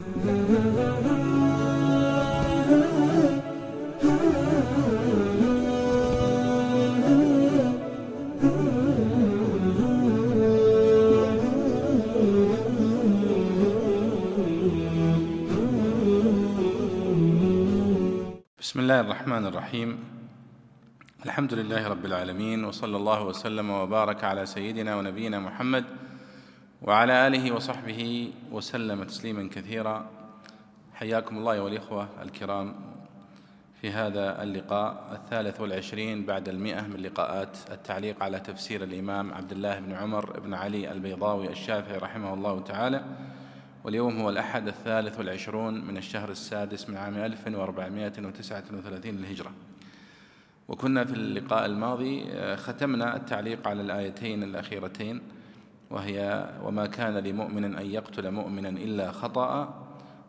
بسم الله الرحمن الرحيم الحمد لله رب العالمين وصلى الله وسلم وبارك على سيدنا ونبينا محمد وعلى آله وصحبه وسلم تسليما كثيرا. حياكم الله والإخوة الكرام في هذا اللقاء الثالث والعشرين بعد المئة من لقاءات التعليق على تفسير الإمام عبد الله بن عمر بن علي البيضاوي الشافعي رحمه الله تعالى. واليوم هو الأحد الثالث والعشرون من الشهر السادس من عام 1439 للهجرة. وكنا في اللقاء الماضي آه، ختمنا التعليق على الآيتين الأخيرتين. وهي وما كان لمؤمن أن يقتل مؤمنا إلا خطأ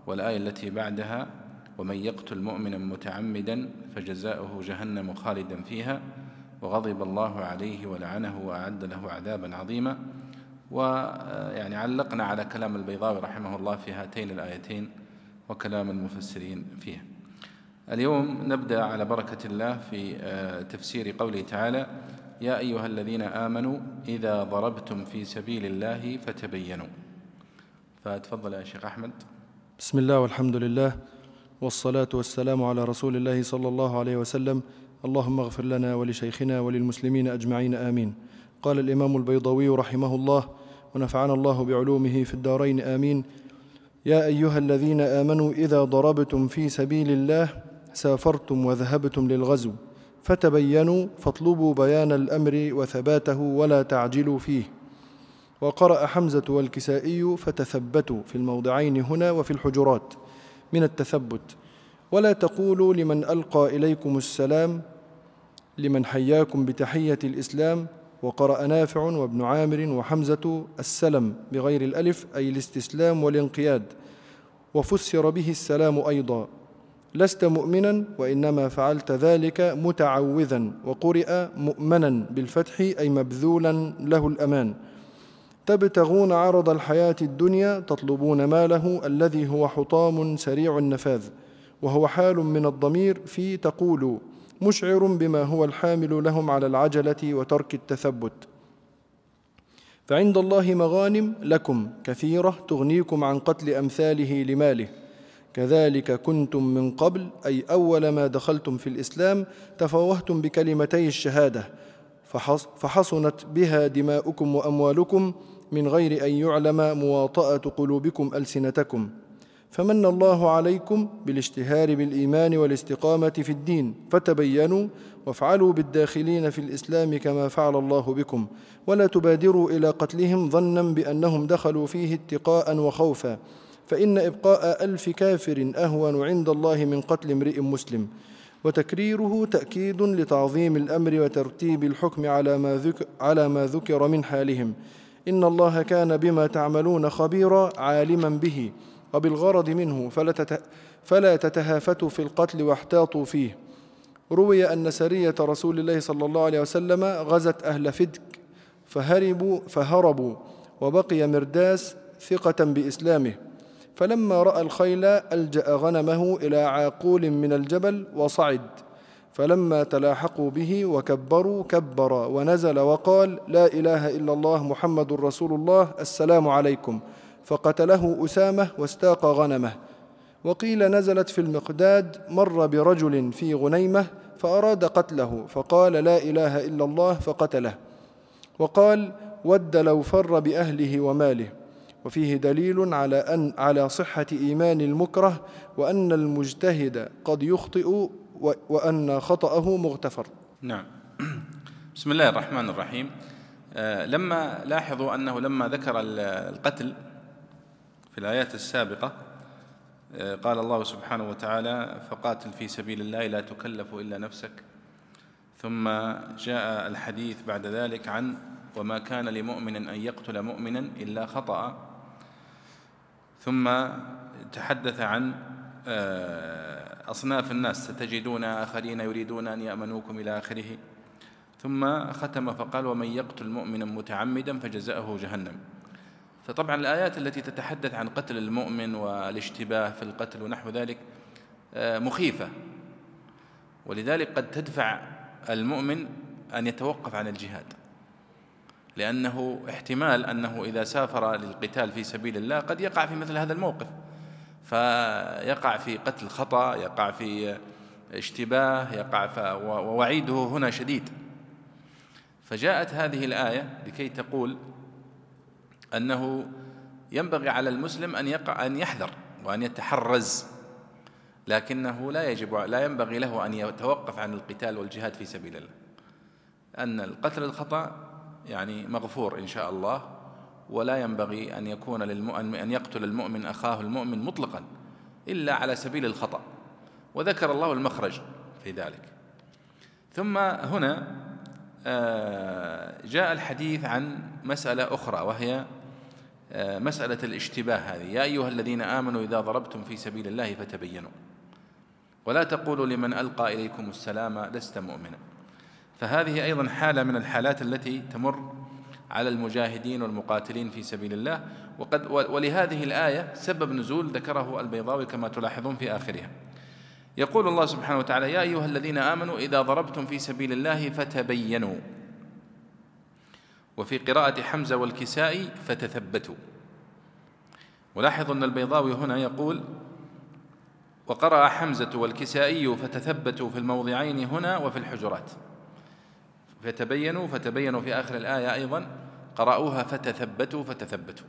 والآية التي بعدها ومن يقتل مؤمنا متعمدا فجزاؤه جهنم خالدا فيها وغضب الله عليه ولعنه وأعد له عذابا عظيما. ويعني علقنا على كلام البيضاوي رحمه الله في هاتين الآيتين وكلام المفسرين فيها. اليوم نبدأ على بركة الله في آه، تفسير قوله تعالى يا أيها الذين آمنوا إذا ضربتم في سبيل الله فتبينوا. فتفضل يا شيخ أحمد. بسم الله والحمد لله والصلاة والسلام على رسول الله صلى الله عليه وسلم. اللهم اغفر لنا ولشيخنا وللمسلمين أجمعين آمين. قال الإمام البيضوي رحمه الله ونفعنا الله بعلومه في الدارين آمين. يا أيها الذين آمنوا إذا ضربتم في سبيل الله سافرتم وذهبتم للغزو. فتبينوا فاطلبوا بيان الأمر وثباته ولا تعجلوا فيه. وقرأ حمزة والكسائي فتثبتوا في الموضعين هنا وفي الحجرات من التثبت. ولا تقولوا لمن ألقى إليكم السلام لمن حياكم بتحية الإسلام. وقرأ نافع وابن عامر وحمزة السلم بغير الألف أي الاستسلام والانقياد. وفسر به السلام أيضا. لست مؤمنا وإنما فعلت ذلك متعوذا وقرئ مؤمنا بالفتح أي مبذولا له الأمان. تبتغون عرض الحياة الدنيا تطلبون ماله الذي هو حطام سريع النفاذ وهو حال من الضمير في تقول مشعر بما هو الحامل لهم على العجلة وترك التثبت. فعند الله مغانم لكم كثيرة تغنيكم عن قتل أمثاله لماله. كذلك كنتم من قبل أي أول ما دخلتم في الإسلام تفوهتم بكلمتي الشهادة فحصنت بها دماؤكم وأموالكم من غير أن يعلم مواطأة قلوبكم ألسنتكم. فمن الله عليكم بالاشتهار بالإيمان والاستقامة في الدين فتبينوا وافعلوا بالداخلين في الإسلام كما فعل الله بكم ولا تبادروا إلى قتلهم ظنا بأنهم دخلوا فيه اتقاء وخوفا. فإن إبقاء ألف كافر أهون عند الله من قتل امرئ مسلم وتكريره تأكيد لتعظيم الأمر وترتيب الحكم على ما ذكر, على ما ذكر من حالهم. إن الله كان بما تعملون خبيرا عالما به وبالغرض منه فلا تتهافتوا في القتل واحتاطوا فيه. روي أن سرية رسول الله صلى الله عليه وسلم غزت أهل فدك فهربوا فهربوا وبقي مرداس ثقة بإسلامه. فلما رأى الخيل ألجأ غنمه إلى عاقول من الجبل وصعد. فلما تلاحقوا به وكبروا كبر ونزل وقال لا إله إلا الله محمد رسول الله السلام عليكم. فقتله أسامة واستاق غنمه. وقيل نزلت في المقداد مر برجل في غنيمة فأراد قتله فقال لا إله إلا الله فقتله. وقال ود لو فر بأهله وماله. وفيه دليل على أن على صحة إيمان المكره وأن المجتهد قد يخطئ وأن خطأه مغتفر. نعم. بسم الله الرحمن الرحيم. آه لما لاحظوا أنه لما ذكر القتل في الآيات السابقة آه، قال الله سبحانه وتعالى فقاتل في سبيل الله لا تكلف إلا نفسك. ثم جاء الحديث بعد ذلك عن وما كان لمؤمن أن يقتل مؤمنا إلا خطأ. ثم تحدث عن آه، أصناف الناس ستجدون آخرين يريدون أن يأمنوكم إلى آخره. ثم ختم فقال ومن يقتل مؤمنا متعمدا فجزاؤه جهنم. فطبعا الآيات التي تتحدث عن قتل المؤمن والاشتباه في القتل ونحو ذلك آه، مخيفة. ولذلك قد تدفع المؤمن أن يتوقف عن الجهاد. لأنه احتمال أنه إذا سافر للقتال في سبيل الله قد يقع في مثل هذا الموقف. فيقع في قتل خطأ يقع في اشتباه يقع ووعيده هنا شديد. فجاءت هذه الآية لكي تقول أنه ينبغي على المسلم أن يقع أن يحذر وأن يتحرز لكنه لا يجب لا ينبغي له أن يتوقف عن القتال والجهاد في سبيل الله. أن القتل الخطأ يعني مغفور إن شاء الله ولا ينبغي أن يكون للمؤمن أن يقتل المؤمن أخاه المؤمن مطلقا إلا على سبيل الخطأ. وذكر الله المخرج في ذلك. ثم هنا آه، جاء الحديث عن مسألة أخرى وهي آه، مسألة الاشتباه هذه. يا أيها الذين آمنوا إذا ضربتم في سبيل الله فتبينوا. ولا تقولوا لمن ألقى إليكم السلام لست مؤمنا. فهذه أيضا حالة من الحالات التي تمر على المجاهدين والمقاتلين في سبيل الله. وقد ولهذه الآية سبب نزول ذكره البيضاوي كما تلاحظون في آخرها. يقول الله سبحانه وتعالى يا أيها الذين آمنوا إذا ضربتم في سبيل الله فتبينوا. وفي قراءة حمزة والكسائي فتثبتوا. ولاحظوا أن البيضاوي هنا يقول وقرأ حمزة والكسائي فتثبتوا في الموضعين هنا وفي الحجرات. فتبينوا فتبينوا في آخر الآية أيضا قرأوها فتثبتوا فتثبتوا.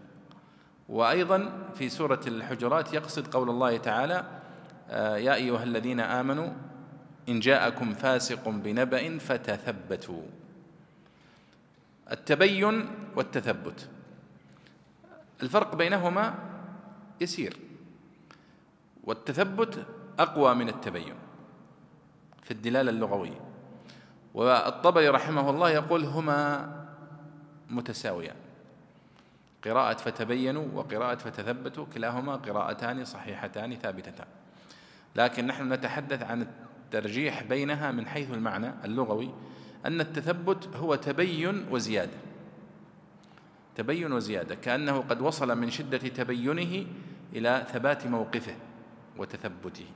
وأيضا في سورة الحجرات يقصد قول الله تعالى آه، يا أيها الذين آمنوا إن جاءكم فاسق بنبأ فتثبتوا. التبين والتثبت. الفرق بينهما يسير. والتثبت أقوى من التبين في الدلالة اللغوية. والطبري رحمه الله يقول هما متساويان. قراءة فتبينوا وقراءة فتثبتوا كلاهما قراءتان صحيحتان ثابتتان. لكن نحن نتحدث عن الترجيح بينها من حيث المعنى اللغوي أن التثبت هو تبين وزيادة. تبين وزيادة كأنه قد وصل من شدة تبينه إلى ثبات موقفه وتثبته.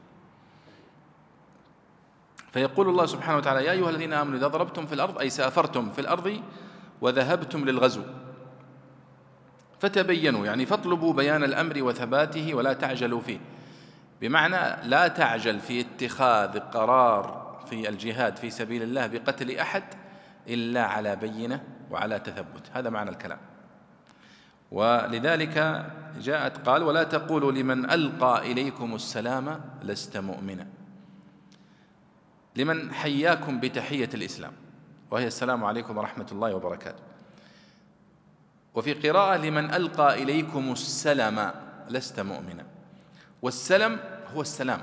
فيقول الله سبحانه وتعالى يا أيها الذين آمنوا إذا ضربتم في الأرض أي سافرتم في الأرض وذهبتم للغزو. فتبينوا يعني فاطلبوا بيان الأمر وثباته ولا تعجلوا فيه. بمعنى لا تعجل في اتخاذ قرار في الجهاد في سبيل الله بقتل أحد إلا على بينة وعلى تثبت. هذا معنى الكلام. ولذلك جاءت قال ولا تقولوا لمن ألقى إليكم السلام لست مؤمنا. لمن حياكم بتحية الإسلام وهي السلام عليكم ورحمة الله وبركاته. وفي قراءة لمن ألقى إليكم السلام لست مؤمنا. والسلم هو السلام.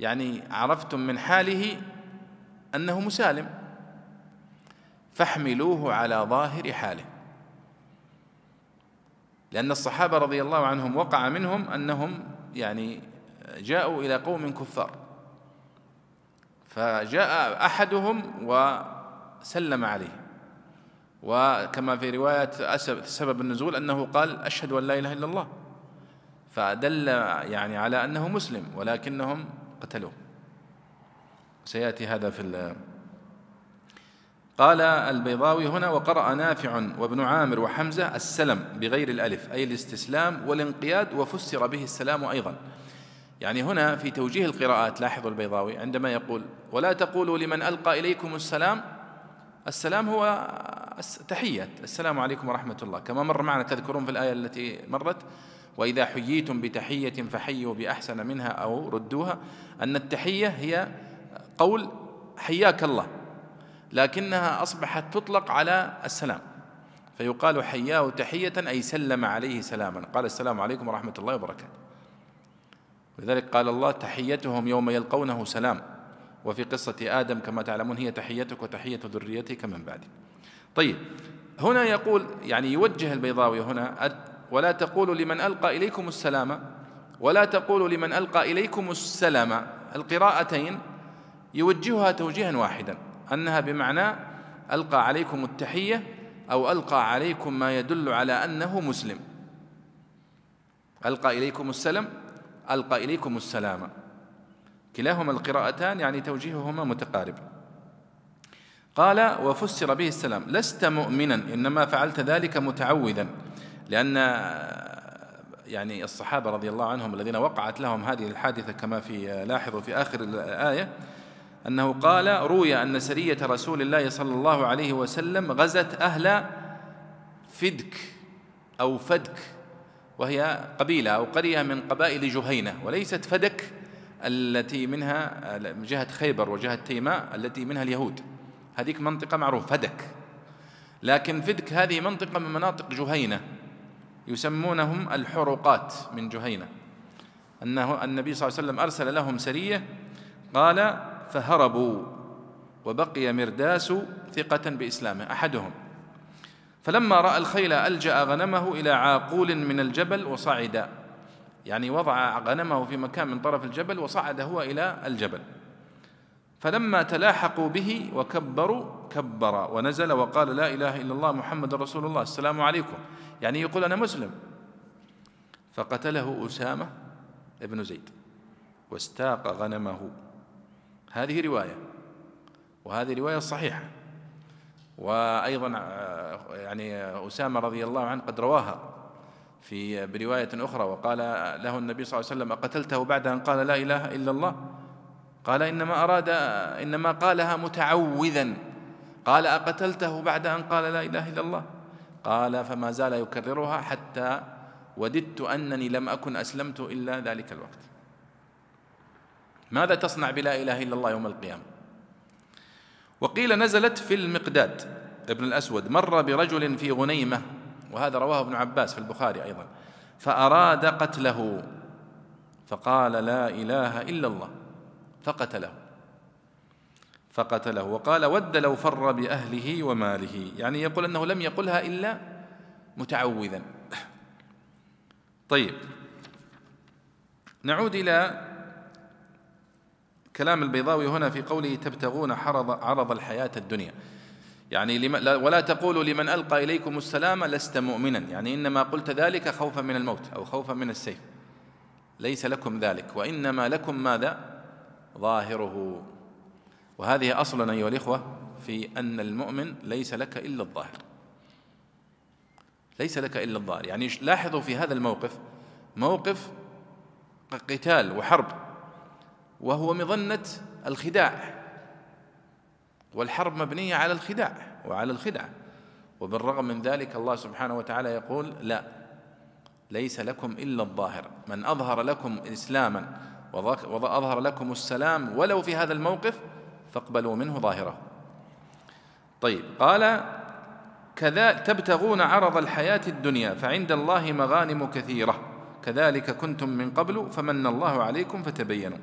يعني عرفتم من حاله أنه مسالم. فاحملوه على ظاهر حاله. لأن الصحابة رضي الله عنهم وقع منهم أنهم يعني جاءوا إلى قوم كفار. فجاء أحدهم وسلم عليه. وكما في رواية سبب النزول أنه قال أشهد أن لا إله إلا الله. فدل يعني على أنه مسلم ولكنهم قتلوه. سيأتي هذا في قال البيضاوي هنا وقرأ نافع وابن عامر وحمزة السلم بغير الألف أي الاستسلام والانقياد وفسر به السلام أيضا. يعني هنا في توجيه القراءات لاحظوا البيضاوي عندما يقول ولا تقولوا لمن ألقى إليكم السلام السلام هو تحية السلام عليكم ورحمة الله. كما مر معنا تذكرون في الآية التي مرت وإذا حييتم بتحية فحيوا بأحسن منها أو ردوها أن التحية هي قول حياك الله لكنها أصبحت تطلق على السلام. فيقال حياه تحية أي سلم عليه سلاما. قال السلام عليكم ورحمة الله وبركاته. ولذلك قال الله تحيتهم يوم يلقونه سلام. وفي قصة آدم كما تعلمون هي تحيتك وتحية ذريتك من بعدك. طيب هنا يقول يعني يوجه البيضاوي هنا ولا تقولوا لمن ألقى إليكم السلام ولا تقولوا لمن ألقى إليكم السلام. القراءتين يوجهها توجيها واحدا أنها بمعنى ألقى عليكم التحية أو ألقى عليكم ما يدل على أنه مسلم. ألقى إليكم السلم ألقى إليكم السلام. كلاهما القراءتان يعني توجيههما متقارب. قال وفسر به السلام لست مؤمنا إنما فعلت ذلك متعوذا. لأن يعني الصحابة رضي الله عنهم الذين وقعت لهم هذه الحادثة كما في لاحظوا في آخر الآية أنه قال روي أن سرية رسول الله صلى الله عليه وسلم غزت أهل فدك أو فدك. وهي قبيلة أو قرية من قبائل جهينة وليست فدك التي منها جهة خيبر وجهة تيماء التي منها اليهود. هذيك منطقة معروف فدك. لكن فدك هذه منطقة من مناطق جهينة يسمونهم الحرقات من جهينة. أنه النبي صلى الله عليه وسلم أرسل لهم سرية قال فهربوا وبقي مرداس ثقة بإسلامه. أحدهم. فلما رأى الخيل ألجأ غنمه إلى عاقول من الجبل وصعد. يعني وضع غنمه في مكان من طرف الجبل وصعد هو إلى الجبل. فلما تلاحقوا به وكبروا كبر ونزل وقال لا إله إلا الله محمد رسول الله السلام عليكم. يعني يقول أنا مسلم. فقتله أسامة ابن زيد واستاق غنمه. هذه رواية وهذه رواية صحيحة. وأيضا يعني أسامة رضي الله عنه قد رواها في برواية أخرى وقال له النبي صلى الله عليه وسلم أقتلته بعد أن قال لا إله إلا الله؟ قال إنما أراد إنما قالها متعوذا. قال أقتلته بعد أن قال لا إله إلا الله؟ قال فما زال يكررها حتى وددت أنني لم أكن أسلمت إلا ذلك الوقت. ماذا تصنع بلا إله إلا الله يوم القيامة؟ وقيل نزلت في المقداد. ابن الأسود مر برجل في غنيمة وهذا رواه ابن عباس في البخاري أيضا فأراد قتله فقال لا إله إلا الله فقتله فقتله وقال ود لو فر بأهله وماله يعني يقول أنه لم يقلها إلا متعوذا. طيب نعود إلى كلام البيضاوي هنا في قوله تبتغون عرض, عرض الحياة الدنيا. يعني ولا تقولوا لمن ألقى إليكم السلام لست مؤمنا. يعني إنما قلت ذلك خوفا من الموت أو خوفا من السيف. ليس لكم ذلك وإنما لكم ماذا؟ ظاهره. وهذه أصلا أيها الإخوة في أن المؤمن ليس لك إلا الظاهر. ليس لك إلا الظاهر. يعني لاحظوا في هذا الموقف موقف قتال وحرب. وهو مظنة الخداع. والحرب مبنية على الخداع وعلى الخدعة وبالرغم من ذلك الله سبحانه وتعالى يقول لا ليس لكم إلا الظاهر. من أظهر لكم إسلاما وأظهر لكم السلام ولو في هذا الموقف فاقبلوا منه ظاهره. طيب قال كذا تبتغون عرض الحياة الدنيا فعند الله مغانم كثيرة. كذلك كنتم من قبل فمن الله عليكم فتبينوا.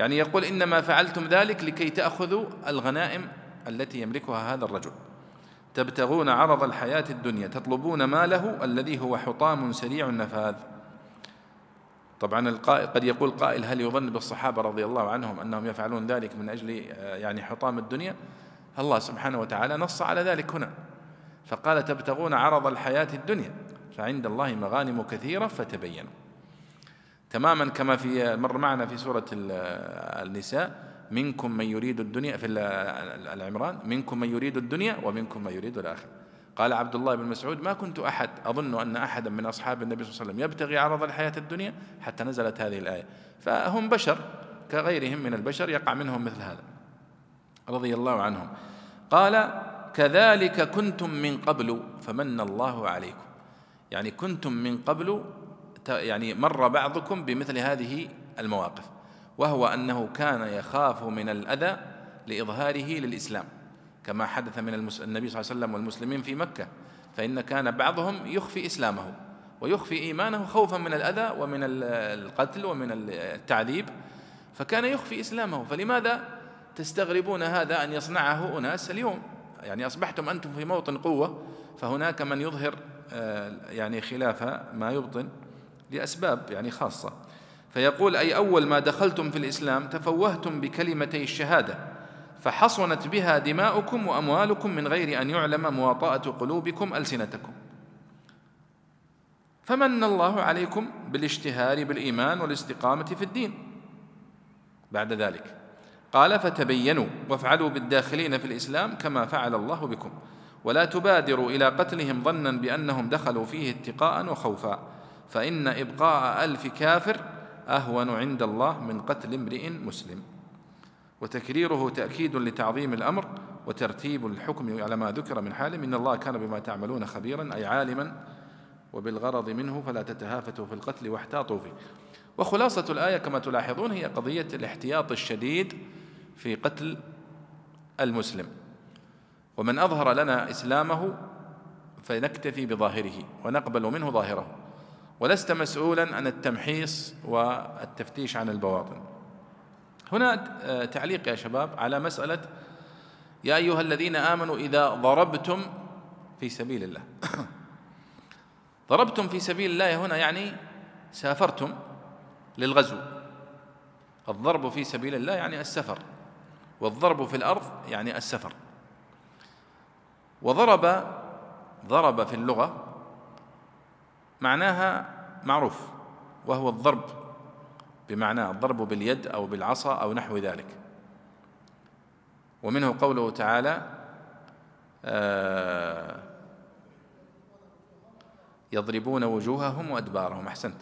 يعني يقول إنما فعلتم ذلك لكي تأخذوا الغنائم التي يملكها هذا الرجل. تبتغون عرض الحياة الدنيا تطلبون ماله الذي هو حطام سريع النفاذ. طبعا القائل قد يقول قائل هل يظن بالصحابة رضي الله عنهم أنهم يفعلون ذلك من أجل آه، يعني حطام الدنيا؟ الله سبحانه وتعالى نص على ذلك هنا. فقال تبتغون عرض الحياة الدنيا فعند الله مغانم كثيرة فتبينوا. تماما كما في مر معنا في سورة النساء. منكم من يريد الدنيا في العمران. منكم من يريد الدنيا ومنكم من يريد الآخرة. قال عبد الله بن مسعود ما كنت أحد. أظن أن أحدا من أصحاب النبي صلى الله عليه وسلم يبتغي عرض الحياة الدنيا حتى نزلت هذه الآية. فهم بشر كغيرهم من البشر يقع منهم مثل هذا. رضي الله عنهم. قال كذلك كنتم من قبل فمن الله عليكم. يعني كنتم من قبل يعني مر بعضكم بمثل هذه المواقف وهو أنه كان يخاف من الأذى لإظهاره للإسلام كما حدث من النبي صلى الله عليه وسلم والمسلمين في مكة فإن كان بعضهم يخفي إسلامه ويخفي إيمانه خوفا من الأذى ومن القتل ومن التعذيب فكان يخفي إسلامه. فلماذا تستغربون هذا أن يصنعه أناس اليوم؟ يعني أصبحتم أنتم في موطن قوة فهناك من يظهر آه، يعني خلاف ما يبطن. لأسباب يعني خاصة. فيقول أي أول ما دخلتم في الإسلام تفوهتم بكلمتي الشهادة فحصنت بها دماؤكم وأموالكم من غير أن يعلم مواطأة قلوبكم ألسنتكم. فمن الله عليكم بالاشتهار بالإيمان والاستقامة في الدين. بعد ذلك قال فتبينوا وافعلوا بالداخلين في الإسلام كما فعل الله بكم ولا تبادروا إلى قتلهم ظنا بأنهم دخلوا فيه اتقاء وخوفا. فإن إبقاء ألف كافر أهون عند الله من قتل امرئ مسلم. وتكريره تأكيد لتعظيم الأمر وترتيب الحكم على ما ذكر من حال. إن الله كان بما تعملون خبيرا أي عالما وبالغرض منه فلا تتهافتوا في القتل واحتاطوا فيه. وخلاصة الآية كما تلاحظون هي قضية الاحتياط الشديد في قتل المسلم. ومن أظهر لنا إسلامه فنكتفي بظاهره ونقبل منه ظاهره. ولست مسؤولا عن التمحيص والتفتيش عن البواطن. هنا آه، تعليق يا شباب على مسألة يا أيها الذين آمنوا إذا ضربتم في سبيل الله. ضربتم في سبيل الله هنا يعني سافرتم للغزو. الضرب في سبيل الله يعني السفر. والضرب في الأرض يعني السفر. وضرب ضرب في اللغة معناها معروف وهو الضرب بمعنى الضرب باليد أو بالعصا أو نحو ذلك. ومنه قوله تعالى آه يضربون وجوههم وأدبارهم أحسنت.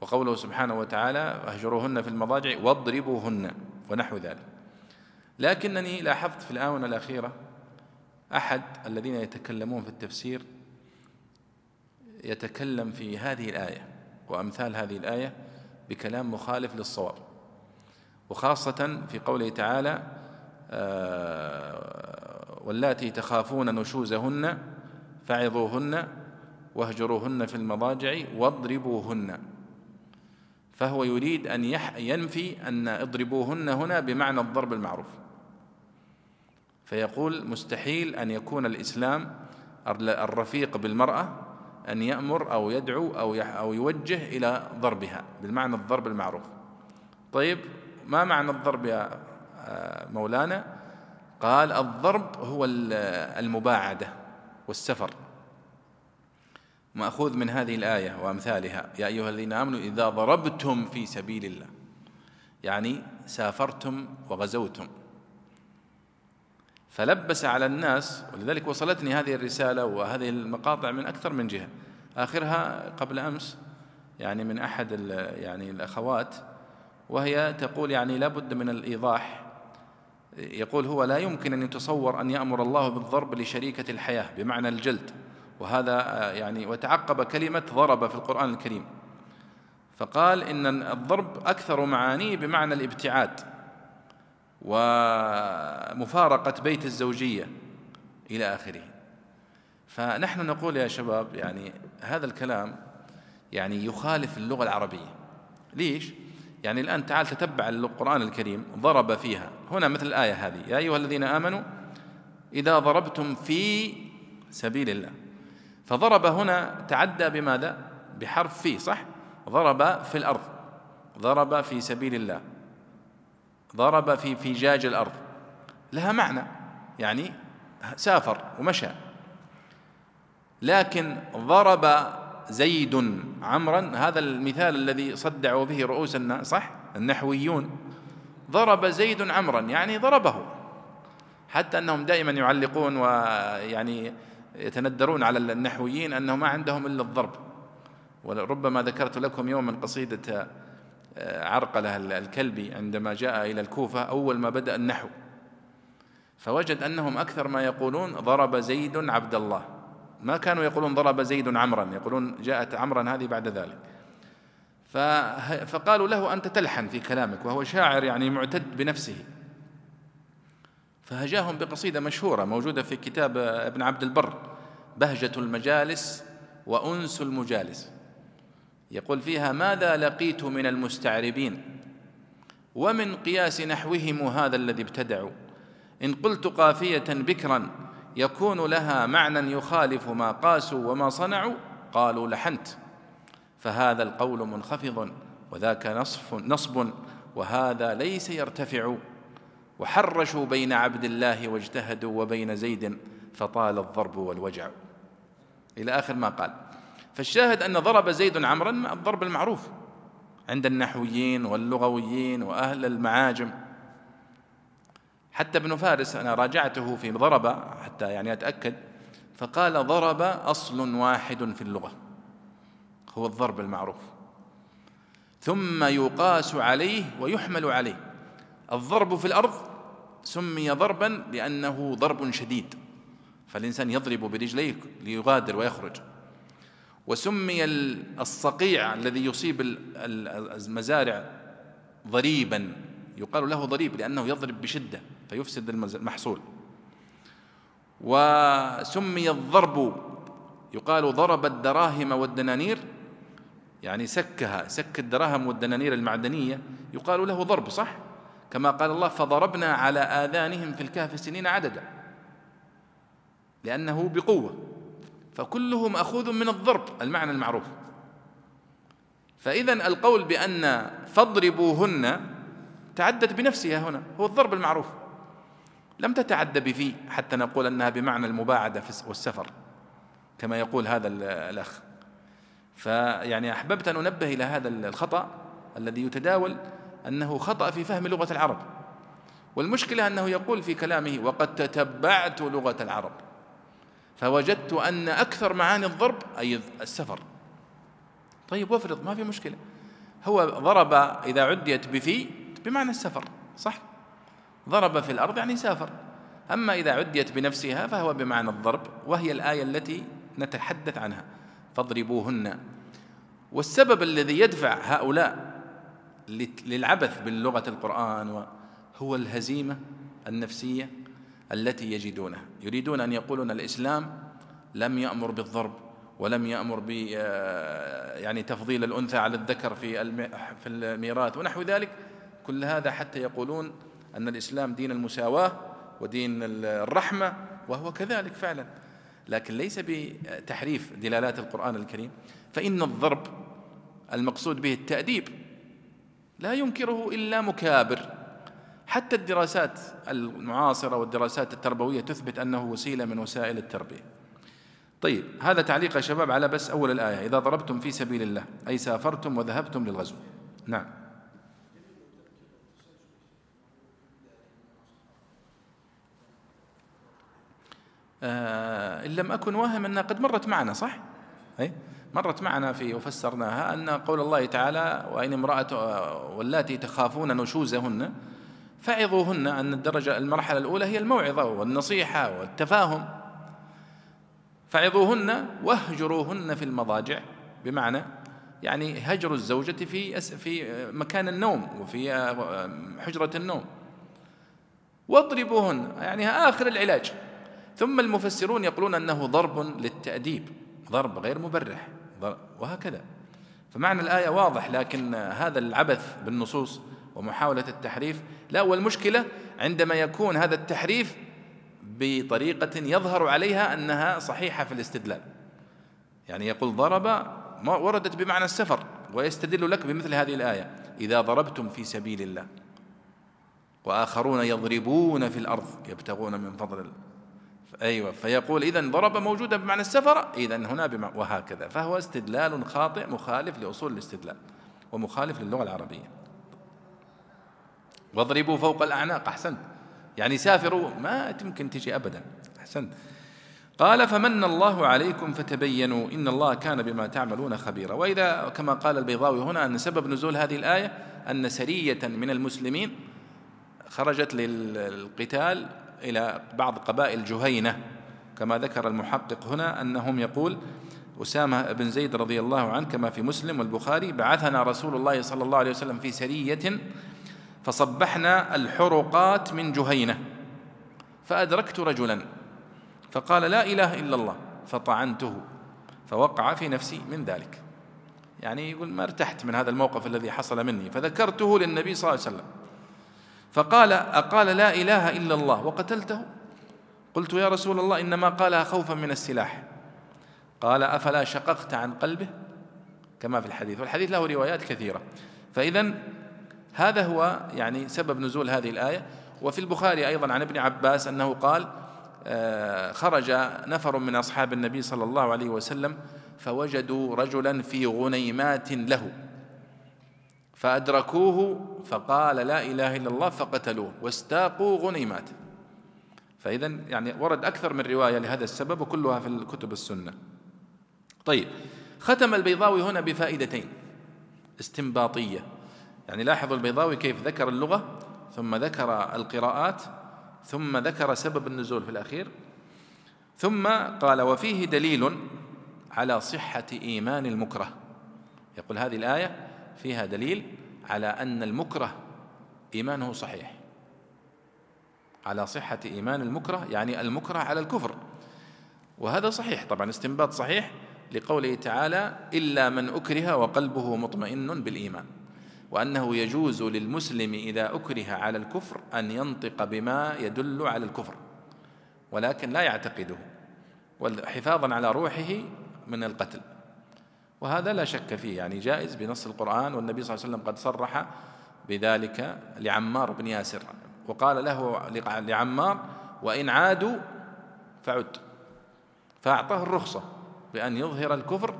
وقوله سبحانه وتعالى اهجروهن في المضاجع واضربوهن ونحو ذلك. لكنني لاحظت في الآونة الأخيرة أحد الذين يتكلمون في التفسير يتكلم في هذه الآية وأمثال هذه الآية بكلام مخالف للصواب وخاصة في قوله تعالى آه، واللاتي تخافون نشوزهن فعظوهن واهجروهن في المضاجع واضربوهن فهو يريد أن ينفي أن اضربوهن هنا بمعنى الضرب المعروف. فيقول مستحيل أن يكون الإسلام الرفيق بالمرأة أن يأمر أو يدعو أو أو يوجه إلى ضربها بالمعنى الضرب المعروف. طيب ما معنى الضرب يا آه، مولانا؟ قال الضرب هو المباعدة والسفر. مأخوذ من هذه الآية وأمثالها. يا أيها الذين آمنوا إذا ضربتم في سبيل الله يعني سافرتم وغزوتم. فلبس على الناس ولذلك وصلتني هذه الرسالة وهذه المقاطع من أكثر من جهة. آخرها قبل أمس يعني من أحد يعني الأخوات وهي تقول يعني لابد من الإيضاح. يقول هو لا يمكن أن يتصور أن يأمر الله بالضرب لشريكة الحياة بمعنى الجلد. وهذا يعني وتعقب كلمة ضرب في القرآن الكريم. فقال إن الضرب أكثر معانيه بمعنى الابتعاد. ومفارقة بيت الزوجية إلى آخره. فنحن نقول يا شباب يعني هذا الكلام يعني يخالف اللغة العربية. ليش؟ يعني الآن تعال تتبع القرآن الكريم ضرب فيها. هنا مثل الآية هذه. يا أيها الذين آمنوا إذا ضربتم في سبيل الله. فضرب هنا تعدى بماذا؟ بحرف في صح؟ ضرب في الأرض. ضرب في سبيل الله. ضرب في فجاج الأرض. لها معنى يعني سافر ومشى. لكن ضرب زيد عمرا هذا المثال الذي صدعوا به رؤوس الناس صح؟ النحويون. ضرب زيد عمرا يعني ضربه. حتى أنهم دائما يعلقون ويعني يتندرون على النحويين أنه ما عندهم إلا الضرب. وربما ذكرت لكم يوما قصيدة عرقلة الكلبي عندما جاء إلى الكوفة أول ما بدأ النحو. فوجد أنهم أكثر ما يقولون ضرب زيد عبد الله. ما كانوا يقولون ضرب زيد عمرا يقولون جاءت عمرا هذه بعد ذلك. فقالوا له أنت تلحن في كلامك وهو شاعر يعني معتد بنفسه. فهجاهم بقصيدة مشهورة موجودة في كتاب ابن عبد البر بهجة المجالس وأنس المجالس. يقول فيها ماذا لقيت من المستعربين؟ ومن قياس نحوهم هذا الذي ابتدعوا. إن قلت قافية بكرا يكون لها معنى يخالف ما قاسوا وما صنعوا قالوا لحنت. فهذا القول منخفض وذاك نصف نصب وهذا ليس يرتفع. وحرشوا بين عبد الله واجتهدوا وبين زيد فطال الضرب والوجع. إلى آخر ما قال فالشاهد أن ضرب زيد عمرا الضرب المعروف عند النحويين واللغويين وأهل المعاجم. حتى ابن فارس أنا راجعته في ضرب حتى يعني أتأكد فقال ضرب أصل واحد في اللغة هو الضرب المعروف. ثم يقاس عليه ويحمل عليه. الضرب في الأرض سمي ضربا لأنه ضرب شديد فالإنسان يضرب برجليه ليغادر ويخرج. وسمي الصقيع الذي يصيب المزارع ضريبا. يقال له ضريب لأنه يضرب بشدة فيفسد المحصول. وسمي الضرب يقال ضرب الدراهم والدنانير يعني سكها سك الدراهم والدنانير المعدنية. يقال له ضرب صح؟ كما قال الله فضربنا على آذانهم في الكهف سنين عددا لأنه بقوة. فكله مأخوذ من الضرب المعنى المعروف. فإذا القول بأن فاضربوهن تعدت بنفسها هنا هو الضرب المعروف. لم تتعد بفي حتى نقول أنها بمعنى المباعدة والسفر كما يقول هذا الأخ. فيعني أحببت أن أنبه إلى هذا الخطأ الذي يتداول أنه خطأ في فهم لغة العرب. والمشكلة أنه يقول في كلامه وقد تتبعت لغة العرب. فوجدت أن أكثر معاني الضرب أي السفر. طيب وافرض ما في مشكلة. هو ضرب إذا عديت بفي بمعنى السفر صح؟ ضرب في الأرض يعني سافر. أما إذا عديت بنفسها فهو بمعنى الضرب وهي الآية التي نتحدث عنها. فاضربوهن. والسبب الذي يدفع هؤلاء للعبث باللغة القرآن هو الهزيمة النفسية التي يجدونها. يريدون أن يقولون الإسلام لم يأمر بالضرب ولم يأمر ب آه، يعني تفضيل الأنثى على الذكر في في الميراث ونحو ذلك. كل هذا حتى يقولون أن الإسلام دين المساواة ودين الرحمة وهو كذلك فعلا. لكن ليس بتحريف دلالات القرآن الكريم. فإن الضرب المقصود به التأديب لا ينكره إلا مكابر. حتى الدراسات المعاصرة والدراسات التربوية تثبت أنه وسيلة من وسائل التربية. طيب هذا تعليق يا شباب على بس أول الآية. إذا ضربتم في سبيل الله أي سافرتم وذهبتم للغزو. نعم. آه إن لم أكن واهم أنها قد مرت معنا صح؟ أي مرت معنا في وفسرناها أن قول الله تعالى وإن امرأة واللاتي تخافون نشوزهن. فعظوهن أن الدرجة المرحلة الأولى هي الموعظة والنصيحة والتفاهم. فعظوهن واهجروهن في المضاجع بمعنى يعني هجر الزوجة في في مكان النوم وفي حجرة النوم. واضربوهن يعني آخر العلاج. ثم المفسرون يقولون أنه ضرب للتأديب ضرب غير مبرح وهكذا. فمعنى الآية واضح لكن هذا العبث بالنصوص ومحاولة التحريف. لا والمشكلة عندما يكون هذا التحريف بطريقة يظهر عليها أنها صحيحة في الاستدلال. يعني يقول ضرب ما وردت بمعنى السفر ويستدل لك بمثل هذه الآية إذا ضربتم في سبيل الله وآخرون يضربون في الأرض يبتغون من فضل الله. أيوة فيقول إذا ضرب موجودة بمعنى السفر إذا هنا بمعنى وهكذا. فهو استدلال خاطئ مخالف لأصول الاستدلال ومخالف للغة العربية. واضربوا فوق الأعناق أحسنت. يعني سافروا ما تمكن تجي أبدا. أحسنت. قال فمن الله عليكم فتبينوا إن الله كان بما تعملون خبيرا. وإذا كما قال البيضاوي هنا أن سبب نزول هذه الآية أن سرية من المسلمين خرجت للقتال إلى بعض قبائل جهينة. كما ذكر المحقق هنا أنهم يقول أسامة بن زيد رضي الله عنه كما في مسلم والبخاري بعثنا رسول الله صلى الله عليه وسلم في سرية فصبحنا الحرقات من جهينة. فأدركت رجلا فقال لا إله إلا الله فطعنته فوقع في نفسي من ذلك. يعني يقول ما ارتحت من هذا الموقف الذي حصل مني فذكرته للنبي صلى الله عليه وسلم. فقال أقال لا إله إلا الله وقتلته. قلت يا رسول الله إنما قالها خوفا من السلاح. قال أفلا شققت عن قلبه؟ كما في الحديث. والحديث له روايات كثيرة. فإذا هذا هو يعني سبب نزول هذه الآية. وفي البخاري أيضا عن ابن عباس أنه قال آه، خرج نفر من أصحاب النبي صلى الله عليه وسلم فوجدوا رجلا في غنيمات له فأدركوه فقال لا إله إلا الله فقتلوه واستاقوا غنيمات. فإذا يعني ورد أكثر من رواية لهذا السبب وكلها في الكتب السنة. طيب ختم البيضاوي هنا بفائدتين. استنباطية. يعني لاحظوا البيضاوي كيف ذكر اللغة ثم ذكر القراءات ثم ذكر سبب النزول في الأخير ثم قال وفيه دليل على صحة إيمان المكره. يقول هذه الآية فيها دليل على أن المكره إيمانه صحيح. على صحة إيمان المكره يعني المكره على الكفر. وهذا صحيح طبعا استنباط صحيح لقوله تعالى إلا من أكره وقلبه مطمئن بالإيمان. وأنه يجوز للمسلم إذا أكره على الكفر أن ينطق بما يدل على الكفر ولكن لا يعتقده وحفاظا على روحه من القتل. وهذا لا شك فيه يعني جائز بنص القرآن والنبي صلى الله عليه وسلم قد صرح بذلك لعمار بن ياسر وقال له لعمار وإن عادوا فعد فأعطاه الرخصة بأن يظهر الكفر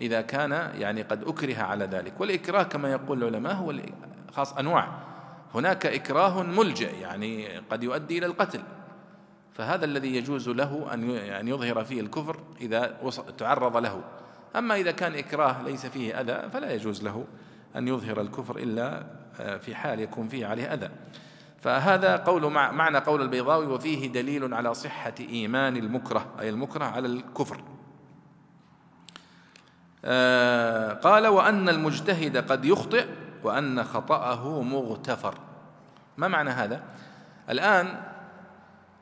إذا كان يعني قد أكره على ذلك. والإكراه كما يقول العلماء هو خاص أنواع. هناك إكراه ملجئ يعني قد يؤدي إلى القتل. فهذا الذي يجوز له أن يظهر فيه الكفر إذا تعرض له. أما إذا كان إكراه ليس فيه أذى فلا يجوز له أن يظهر الكفر إلا آه، في حال يكون فيه عليه أذى. فهذا قول معنى قول البيضاوي وفيه دليل على صحة إيمان المكره. أي المكره على الكفر. قال وأن المجتهد قد يخطئ وأن خطأه مغتفر. ما معنى هذا؟ الآن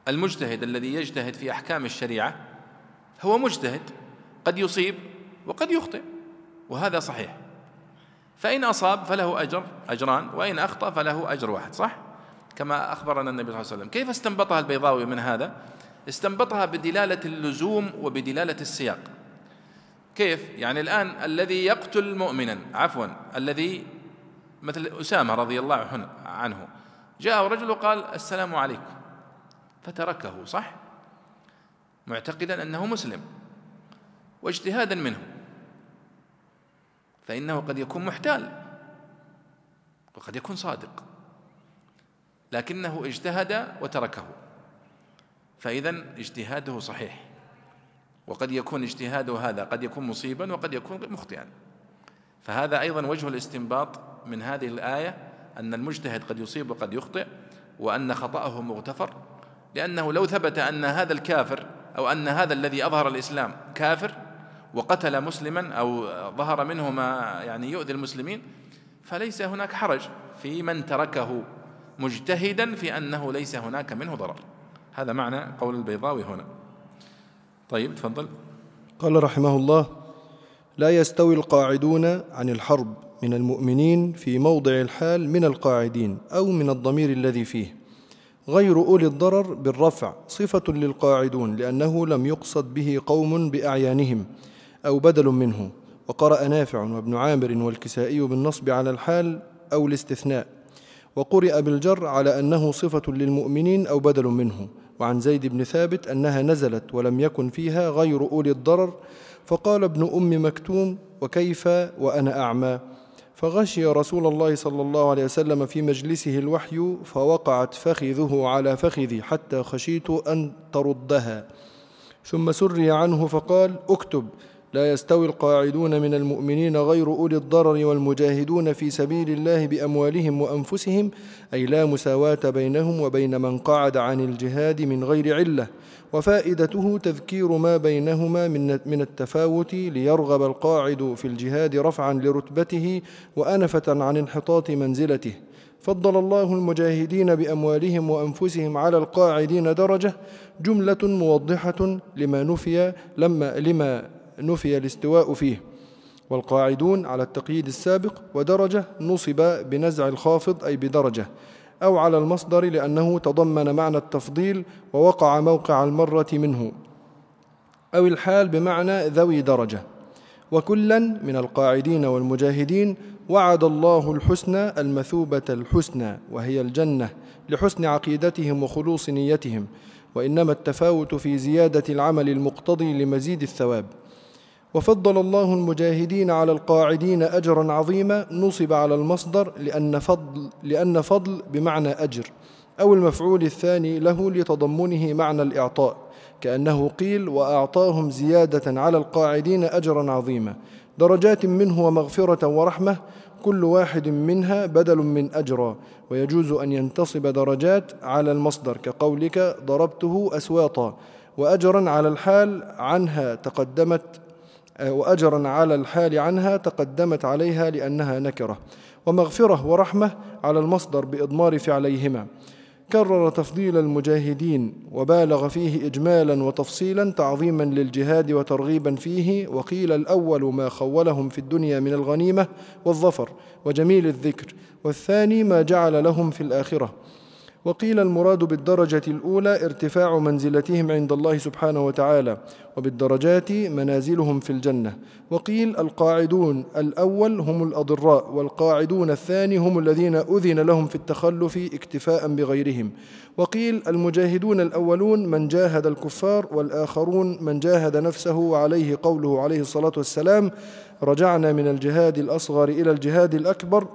المجتهد الذي يجتهد في أحكام الشريعة هو مجتهد قد يصيب وقد يخطئ وهذا صحيح. فإن أصاب فله أجر أجران وإن أخطأ فله أجر واحد صح؟ كما أخبرنا النبي صلى الله عليه وسلم. كيف استنبطها البيضاوي من هذا؟ استنبطها بدلالة اللزوم وبدلالة السياق. كيف؟ يعني الآن الذي يقتل مؤمنا عفوا الذي مثل أسامة رضي الله عنه جاء رجل وقال السلام عليكم. فتركه صح؟ معتقدا أنه مسلم. واجتهادا منه. فإنه قد يكون محتال. وقد يكون صادق. لكنه اجتهد وتركه. فإذا اجتهاده صحيح. وقد يكون اجتهاده هذا قد يكون مصيبا وقد يكون مخطئا. فهذا أيضا وجه الاستنباط من هذه الآية أن المجتهد قد يصيب وقد يخطئ وأن خطأه مغتفر. لأنه لو ثبت أن هذا الكافر أو أن هذا الذي أظهر الإسلام كافر وقتل مسلما أو ظهر منه ما يعني يؤذي المسلمين فليس هناك حرج في من تركه مجتهدا في أنه ليس هناك منه ضرر. هذا معنى قول البيضاوي هنا. طيب تفضل قال رحمه الله لا يستوي القاعدون عن الحرب من المؤمنين في موضع الحال من القاعدين أو من الضمير الذي فيه. غير أولي الضرر بالرفع صفة للقاعدون لأنه لم يقصد به قوم بأعيانهم أو بدل منه. وقرأ نافع وابن عامر والكسائي بالنصب على الحال أو الاستثناء. وقرئ بالجر على أنه صفة للمؤمنين أو بدل منه. وعن زيد بن ثابت أنها نزلت ولم يكن فيها غير أولي الضرر فقال ابن أم مكتوم وكيف وأنا أعمى؟ فغشي رسول الله صلى الله عليه وسلم في مجلسه الوحي فوقعت فخذه على فخذي حتى خشيت أن تردها. ثم سري عنه فقال اكتب. لا يستوي القاعدون من المؤمنين غير أولي الضرر والمجاهدون في سبيل الله بأموالهم وأنفسهم أي لا مساواة بينهم وبين من قعد عن الجهاد من غير علة. وفائدته تذكير ما بينهما من التفاوت ليرغب القاعد في الجهاد رفعا لرتبته وأنفة عن انحطاط منزلته. فضل الله المجاهدين بأموالهم وأنفسهم على القاعدين درجة جملة موضحة لما نفي لما لما نفي الاستواء فيه والقاعدون على التقييد السابق ودرجة نصب بنزع الخافض أي بدرجة أو على المصدر لأنه تضمن معنى التفضيل ووقع موقع المرة منه أو الحال بمعنى ذوي درجة. وكلا من القاعدين والمجاهدين وعد الله الحسنى المثوبة الحسنى وهي الجنة لحسن عقيدتهم وخلوص نيتهم وإنما التفاوت في زيادة العمل المقتضي لمزيد الثواب. وفضل الله المجاهدين على القاعدين أجرا عظيما نصب على المصدر لأن فضل, لأن فضل بمعنى أجر أو المفعول الثاني له لتضمنه معنى الإعطاء كأنه قيل وأعطاهم زيادة على القاعدين أجرا عظيما. درجات منه ومغفرة ورحمة كل واحد منها بدل من أجرا. ويجوز أن ينتصب درجات على المصدر كقولك ضربته أسواطا. وأجرا على الحال عنها تقدمت وأجرا على الحال عنها تقدمت عليها لأنها نكرة. ومغفرة ورحمة على المصدر بإضمار فعليهما. كرر تفضيل المجاهدين وبالغ فيه إجمالا وتفصيلا تعظيما للجهاد وترغيبا فيه وقيل الأول ما خولهم في الدنيا من الغنيمة والظفر وجميل الذكر والثاني ما جعل لهم في الآخرة. وقيل المراد بالدرجة الأولى ارتفاع منزلتهم عند الله سبحانه وتعالى وبالدرجات منازلهم في الجنة. وقيل القاعدون الأول هم الأضراء والقاعدون الثاني هم الذين أذن لهم في التخلف اكتفاء بغيرهم. وقيل المجاهدون الأولون من جاهد الكفار والآخرون من جاهد نفسه وعليه قوله عليه الصلاة والسلام رجعنا من الجهاد الأصغر إلى الجهاد الأكبر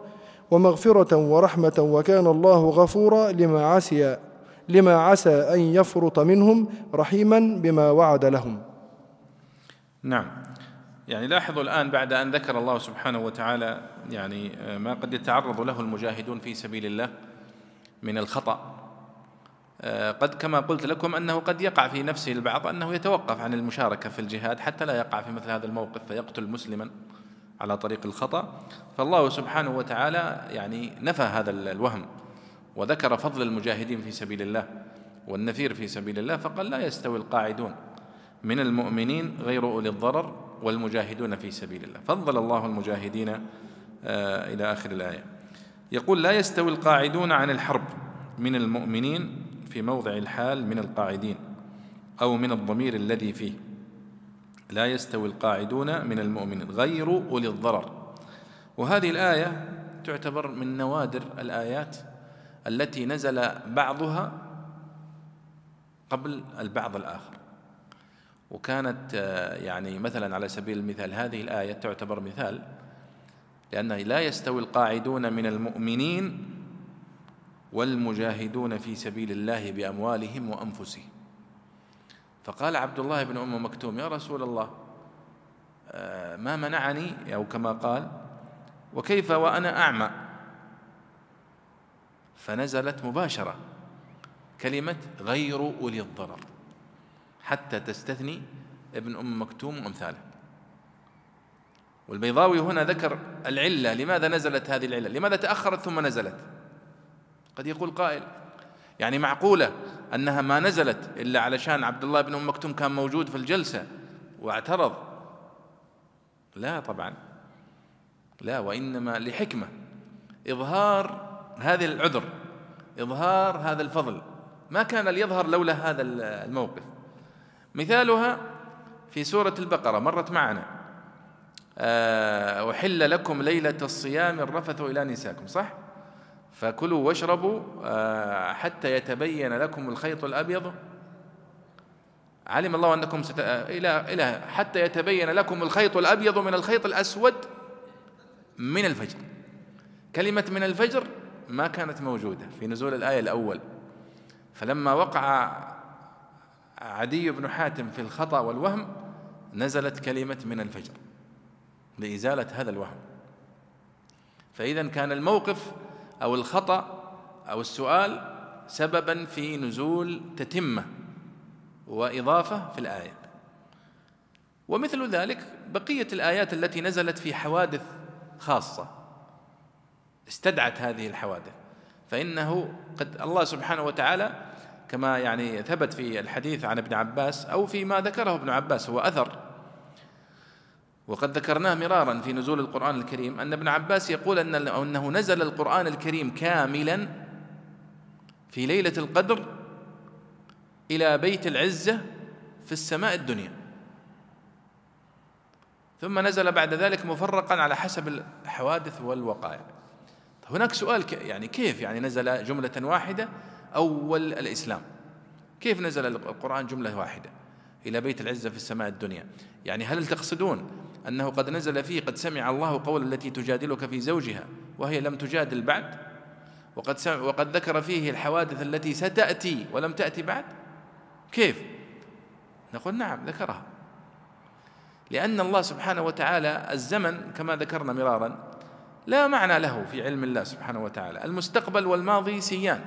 ومغفرة ورحمة وكان الله غفورا لما عسي لما عسى أن يفرط منهم رحيما بما وعد لهم. نعم. يعني لاحظوا الآن بعد أن ذكر الله سبحانه وتعالى يعني ما قد يتعرض له المجاهدون في سبيل الله من الخطأ. قد كما قلت لكم أنه قد يقع في نفسه البعض أنه يتوقف عن المشاركة في الجهاد حتى لا يقع في مثل هذا الموقف فيقتل مسلما. على طريق الخطأ فالله سبحانه وتعالى يعني نفى هذا الوهم وذكر فضل المجاهدين في سبيل الله والنفير في سبيل الله فقال لا يستوي القاعدون من المؤمنين غير أولي الضرر والمجاهدون في سبيل الله. فضل الله المجاهدين آه، إلى آخر الآية. يقول لا يستوي القاعدون عن الحرب من المؤمنين في موضع الحال من القاعدين أو من الضمير الذي فيه. لا يستوي القاعدون من المؤمنين غير أولي الضرر. وهذه الآية تعتبر من نوادر الآيات التي نزل بعضها قبل البعض الآخر. وكانت يعني مثلا على سبيل المثال هذه الآية تعتبر مثال لأنه لا يستوي القاعدون من المؤمنين والمجاهدون في سبيل الله بأموالهم وأنفسهم. فقال عبد الله بن أم مكتوم يا رسول الله آه، ما منعني؟ أو كما قال وكيف وأنا أعمى؟ فنزلت مباشرة كلمة غير أولي الضرر حتى تستثني ابن أم مكتوم وأمثاله والبيضاوي هنا ذكر العلة لماذا نزلت هذه العلة؟ لماذا تأخرت ثم نزلت؟ قد يقول قائل يعني معقولة أنها ما نزلت إلا علشان عبد الله بن أم مكتوم كان موجود في الجلسة واعترض. لا طبعا. لا وإنما لحكمة. إظهار هذا العذر إظهار هذا الفضل. ما كان ليظهر لولا هذا الموقف. مثالها في سورة البقرة مرت معنا. آه، أحل لكم ليلة الصيام الرفث إلى نساكم صح؟ فكلوا واشربوا آه، حتى يتبين لكم الخيط الأبيض. علم الله أنكم ست... إلى إلى حتى يتبين لكم الخيط الأبيض من الخيط الأسود من الفجر. كلمة من الفجر ما كانت موجودة في نزول الآية الأول. فلما وقع عدي بن حاتم في الخطأ والوهم نزلت كلمة من الفجر لإزالة هذا الوهم. فإذا كان الموقف أو الخطأ أو السؤال سببا في نزول تتمة وإضافة في الآية. ومثل ذلك بقية الآيات التي نزلت في حوادث خاصة. استدعت هذه الحوادث. فإنه قد الله سبحانه وتعالى كما يعني ثبت في الحديث عن ابن عباس أو فيما ذكره ابن عباس هو أثر وقد ذكرناه مرارا في نزول القرآن الكريم أن ابن عباس يقول أن أنه نزل القرآن الكريم كاملا في ليلة القدر إلى بيت العزة في السماء الدنيا. ثم نزل بعد ذلك مفرقا على حسب الحوادث والوقائع. هناك سؤال يعني كيف يعني نزل جملة واحدة أول الإسلام؟ كيف نزل القرآن جملة واحدة إلى بيت العزة في السماء الدنيا؟ يعني هل تقصدون أنه قد نزل فيه قد سمع الله قول التي تجادلك في زوجها وهي لم تجادل بعد وقد, وقد ذكر فيه الحوادث التي ستأتي ولم تأتي بعد؟ كيف؟ نقول نعم ذكرها. لأن الله سبحانه وتعالى الزمن كما ذكرنا مرارا لا معنى له في علم الله سبحانه وتعالى المستقبل والماضي سيان.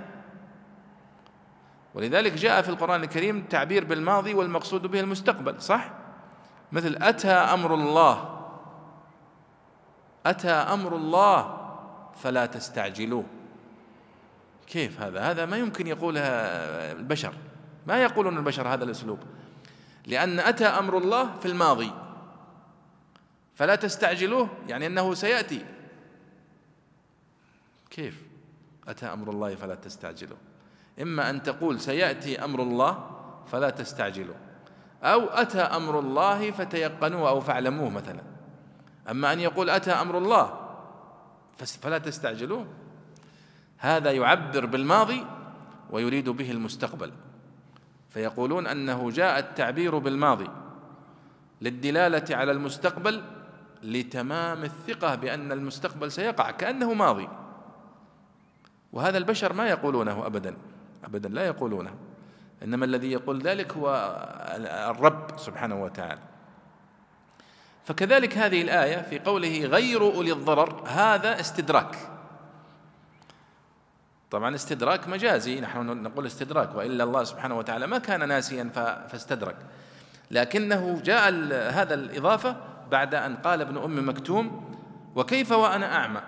ولذلك جاء في القرآن الكريم تعبير بالماضي والمقصود به المستقبل صح؟ مثل أتى أمر الله. أتى أمر الله فلا تستعجلوه. كيف هذا؟ هذا ما يمكن يقولها البشر. ما يقولون البشر هذا الأسلوب. لأن أتى أمر الله في الماضي. فلا تستعجلوه يعني أنه سيأتي. كيف؟ أتى أمر الله فلا تستعجلوه. إما أن تقول سيأتي أمر الله فلا تستعجلوه. أو أتى أمر الله فتيقنوه أو فاعلموه مثلا. أما أن يقول أتى أمر الله فلا تستعجلوه. هذا يعبر بالماضي ويريد به المستقبل. فيقولون أنه جاء التعبير بالماضي للدلالة على المستقبل لتمام الثقة بأن المستقبل سيقع كأنه ماضي. وهذا البشر ما يقولونه أبدا أبدا لا يقولونه. إنما الذي يقول ذلك هو الرب سبحانه وتعالى. فكذلك هذه الآية في قوله غير أولي الضرر هذا استدراك. طبعا استدراك مجازي نحن نقول استدراك وإلا الله سبحانه وتعالى ما كان ناسيا فاستدرك. لكنه جاء هذا الإضافة بعد أن قال ابن أم مكتوم وكيف وأنا أعمى؟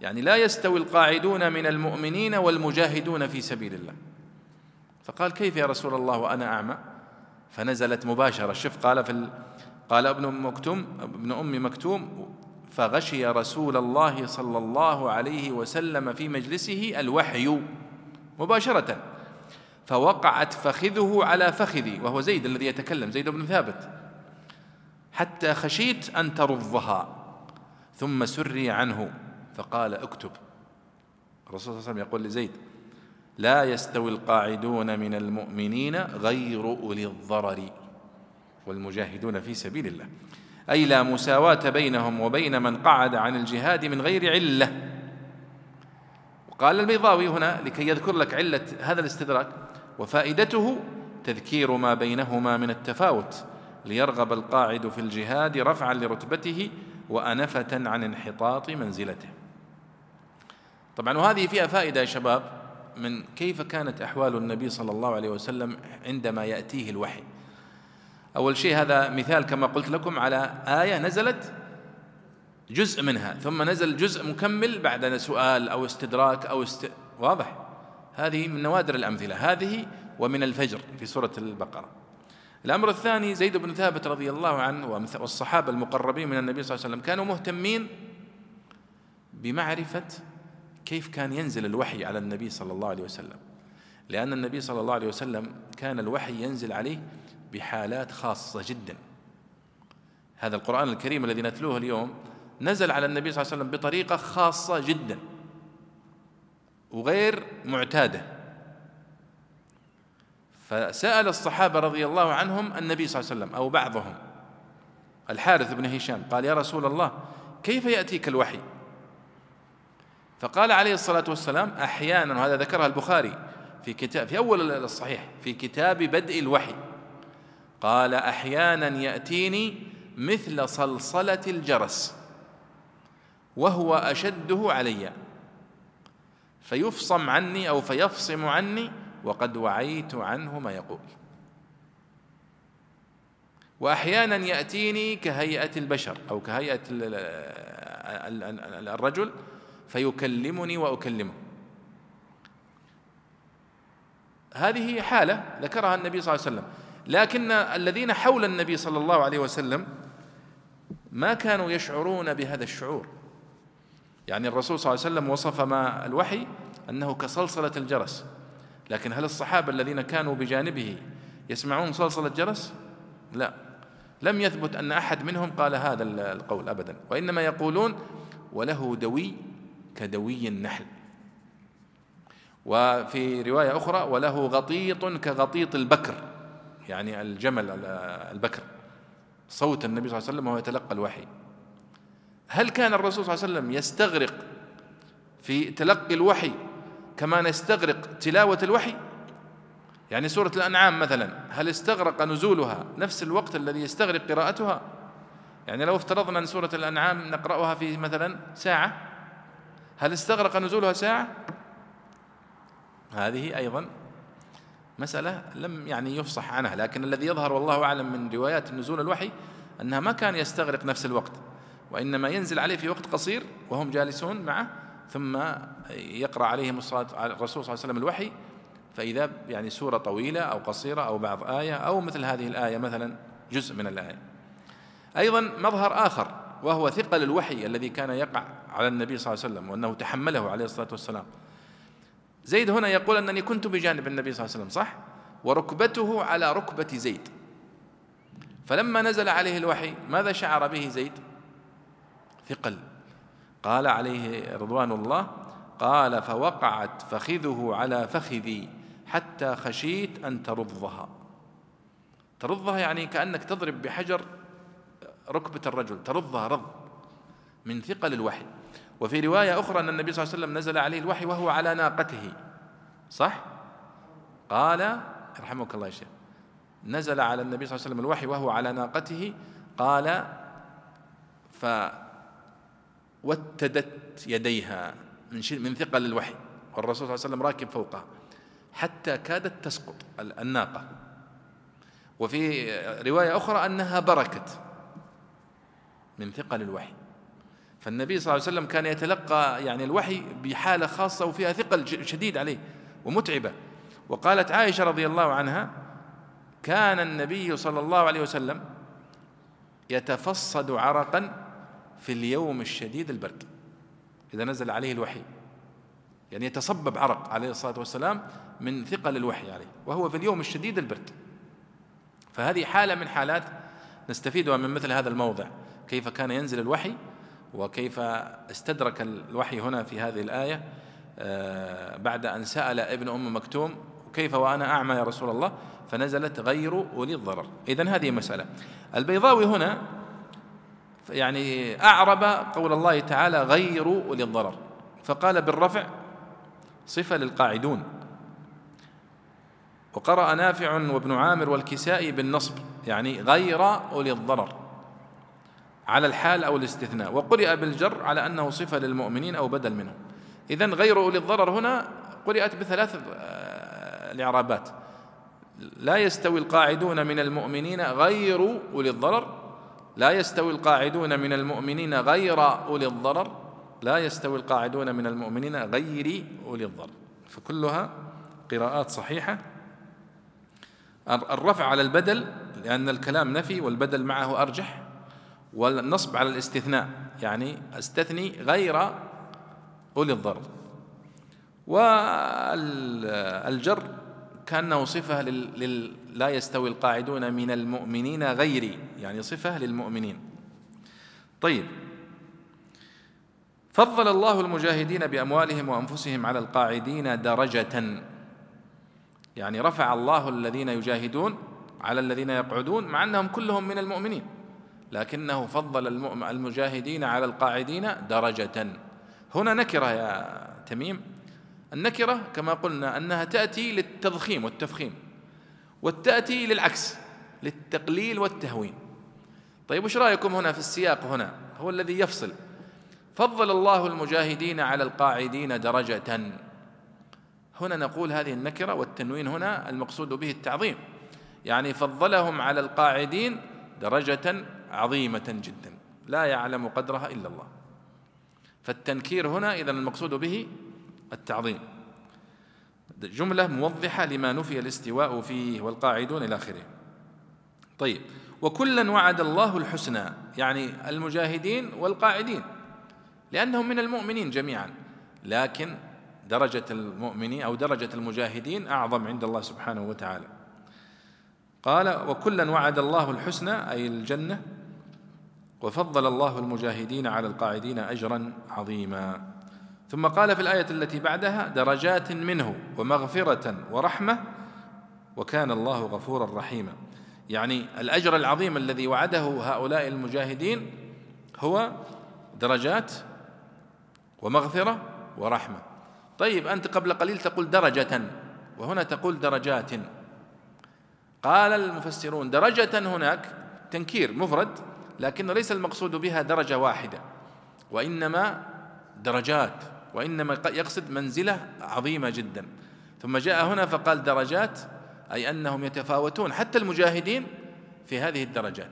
يعني لا يستوي القاعدون من المؤمنين والمجاهدون في سبيل الله. فقال كيف يا رسول الله وأنا أعمى؟ فنزلت مباشرة. شف قال في ال... قال ابن مكتوم ابن أم مكتوم فغشي رسول الله صلى الله عليه وسلم في مجلسه الوحي مباشرة. فوقعت فخذه على فخذي. وهو زيد الذي يتكلم زيد بن ثابت. حتى خشيت أن ترضها. ثم سري عنه. فقال اكتب. الرسول صلى الله عليه وسلم يقول لزيد لا يستوي القاعدون من المؤمنين غير أولي الضرر. والمجاهدون في سبيل الله. أي لا مساواة بينهم وبين من قعد عن الجهاد من غير علة. وقال البيضاوي هنا لكي يذكر لك علة هذا الاستدراك وفائدته تذكير ما بينهما من التفاوت. ليرغب القاعد في الجهاد رفعا لرتبته وأنفة عن انحطاط منزلته. طبعا وهذه فيها فائدة يا شباب. من كيف كانت أحوال النبي صلى الله عليه وسلم عندما يأتيه الوحي. أول شيء هذا مثال كما قلت لكم على آية نزلت جزء منها ثم نزل جزء مكمل بعد سؤال أو استدراك أو است... واضح؟ هذه من نوادر الأمثلة. هذه ومن الفجر في سورة البقرة. الأمر الثاني زيد بن ثابت رضي الله عنه والصحابة المقربين من النبي صلى الله عليه وسلم كانوا مهتمين بمعرفة كيف كان ينزل الوحي على النبي صلى الله عليه وسلم؟ لأن النبي صلى الله عليه وسلم كان الوحي ينزل عليه بحالات خاصة جدا. هذا القرآن الكريم الذي نتلوه اليوم نزل على النبي صلى الله عليه وسلم بطريقة خاصة جدا وغير معتادة. فسأل الصحابة رضي الله عنهم النبي صلى الله عليه وسلم أو بعضهم. الحارث بن هشام قال يا رسول الله كيف يأتيك الوحي؟ فقال عليه الصلاة والسلام أحيانا وهذا ذكرها البخاري في كتاب في أول الصحيح في كتاب بدء الوحي. قال أحيانا يأتيني مثل صلصلة الجرس وهو أشده علي فيفصم عني أو فيفصم عني وقد وعيت عنه ما يقول. وأحيانا يأتيني كهيئة البشر أو كهيئة الرجل فيكلمني وأكلمه. هذه حالة ذكرها النبي صلى الله عليه وسلم. لكن الذين حول النبي صلى الله عليه وسلم ما كانوا يشعرون بهذا الشعور. يعني الرسول صلى الله عليه وسلم وصف ما الوحي أنه كصلصلة الجرس. لكن هل الصحابة الذين كانوا بجانبه يسمعون صلصلة جرس لا. لم يثبت أن أحد منهم قال هذا القول أبدا. وإنما يقولون وله دوي كدوي النحل. وفي رواية أخرى وله غطيط كغطيط البكر يعني الجمل البكر. صوت النبي صلى الله عليه وسلم وهو يتلقى الوحي. هل كان الرسول صلى الله عليه وسلم يستغرق في تلقي الوحي كما نستغرق تلاوة الوحي؟ يعني سورة الأنعام مثلا هل استغرق نزولها نفس الوقت الذي يستغرق قراءتها؟ يعني لو افترضنا أن سورة الأنعام نقرأها في مثلا ساعة هل استغرق نزولها ساعة؟ هذه أيضا مسألة لم يعني يفصح عنها لكن الذي يظهر والله أعلم من روايات نزول الوحي أنها ما كان يستغرق نفس الوقت وإنما ينزل عليه في وقت قصير وهم جالسون معه ثم يقرأ عليهم الرسول صلى الله عليه وسلم الوحي فإذا يعني سورة طويلة أو قصيرة أو بعض آية أو مثل هذه الآية مثلا جزء من الآية. أيضا مظهر آخر وهو ثقل الوحي الذي كان يقع على النبي صلى الله عليه وسلم وأنه تحمله عليه الصلاة والسلام. زيد هنا يقول أنني كنت بجانب النبي صلى الله عليه وسلم صح؟ وركبته على ركبة زيد. فلما نزل عليه الوحي ماذا شعر به زيد؟ ثقل قال عليه رضوان الله قال فوقعت فخذه على فخذي حتى خشيت أن ترضها. ترضها يعني كأنك تضرب بحجر ركبة الرجل ترضها رض من ثقل الوحي. وفي رواية أخرى أن النبي صلى الله عليه وسلم نزل عليه الوحي وهو على ناقته. صح؟ قال رحمك الله يا شيخ نزل على النبي صلى الله عليه وسلم الوحي وهو على ناقته. قال ف وتدت يديها من من ثقل الوحي والرسول صلى الله عليه وسلم راكب فوقها حتى كادت تسقط الناقة. وفي رواية أخرى أنها بركت من ثقل الوحي. فالنبي صلى الله عليه وسلم كان يتلقى يعني الوحي بحالة خاصة وفيها ثقل شديد عليه ومتعبة. وقالت عائشة رضي الله عنها كان النبي صلى الله عليه وسلم يتفصد عرقا في اليوم الشديد البرد إذا نزل عليه الوحي. يعني يتصبب عرق عليه الصلاة والسلام من ثقل الوحي عليه وهو في اليوم الشديد البرد فهذه حالة من حالات نستفيدها من مثل هذا الموضع. كيف كان ينزل الوحي وكيف استدرك الوحي هنا في هذه الآية آه، بعد أن سأل ابن أم مكتوم كيف وأنا أعمى يا رسول الله؟ فنزلت غير أولي الضرر. إذن هذه مسألة. البيضاوي هنا يعني أعرب قول الله تعالى غير أولي الضرر فقال بالرفع صفة للقاعدون. وقرأ نافع وابن عامر والكسائي بالنصب يعني غير أولي الضرر على الحال أو الاستثناء. وقرئ بالجر على أنه صفة للمؤمنين أو بدل منهم. إذن غير أولي الضرر هنا قرئت بثلاث آه، الإعرابات. لا يستوي القاعدون من المؤمنين غير أولي الضرر. لا يستوي القاعدون من المؤمنين غير أولي الضرر. لا يستوي القاعدون من المؤمنين غير أولي الضرر. فكلها قراءات صحيحة. الرفع على البدل لأن الكلام نفي والبدل معه أرجح. والنصب على الاستثناء يعني أستثني غير أولي الضرر. والجر كأنه صفة لل... لا يستوي القاعدون من المؤمنين غيري يعني صفة للمؤمنين. طيب. فضل الله المجاهدين بأموالهم وأنفسهم على القاعدين درجة. يعني رفع الله الذين يجاهدون على الذين يقعدون مع أنهم كلهم من المؤمنين. لكنه فضل المجاهدين على القاعدين درجة. هنا نكرة يا تميم. النكرة كما قلنا أنها تأتي للتضخيم والتفخيم وتأتي للعكس للتقليل والتهوين طيب وش رأيكم هنا في السياق هنا؟ هو الذي يفصل. فضل الله المجاهدين على القاعدين درجة. هنا نقول هذه النكرة والتنوين هنا المقصود به التعظيم. يعني فضلهم على القاعدين درجة عظيمة جدا. لا يعلم قدرها إلا الله. فالتنكير هنا إذا المقصود به التعظيم. جملة موضحة لما نفي الاستواء فيه والقاعدون إلى آخره. طيب وكلا وعد الله الحسنى يعني المجاهدين والقاعدين لأنهم من المؤمنين جميعا. لكن درجة المؤمنين أو درجة المجاهدين أعظم عند الله سبحانه وتعالى. قال وكلا وعد الله الحسنى أي الجنة وفضل الله المجاهدين على القاعدين أجرا عظيما. ثم قال في الآية التي بعدها درجات منه ومغفرة ورحمة وكان الله غفورا رحيما. يعني الأجر العظيم الذي وعده هؤلاء المجاهدين هو درجات ومغفرة ورحمة. طيب أنت قبل قليل تقول درجة وهنا تقول درجات. قال المفسرون درجة هناك تنكير مفرد لكن ليس المقصود بها درجة واحدة وإنما درجات وإنما يقصد منزلة عظيمة جدا. ثم جاء هنا فقال درجات أي أنهم يتفاوتون حتى المجاهدين في هذه الدرجات.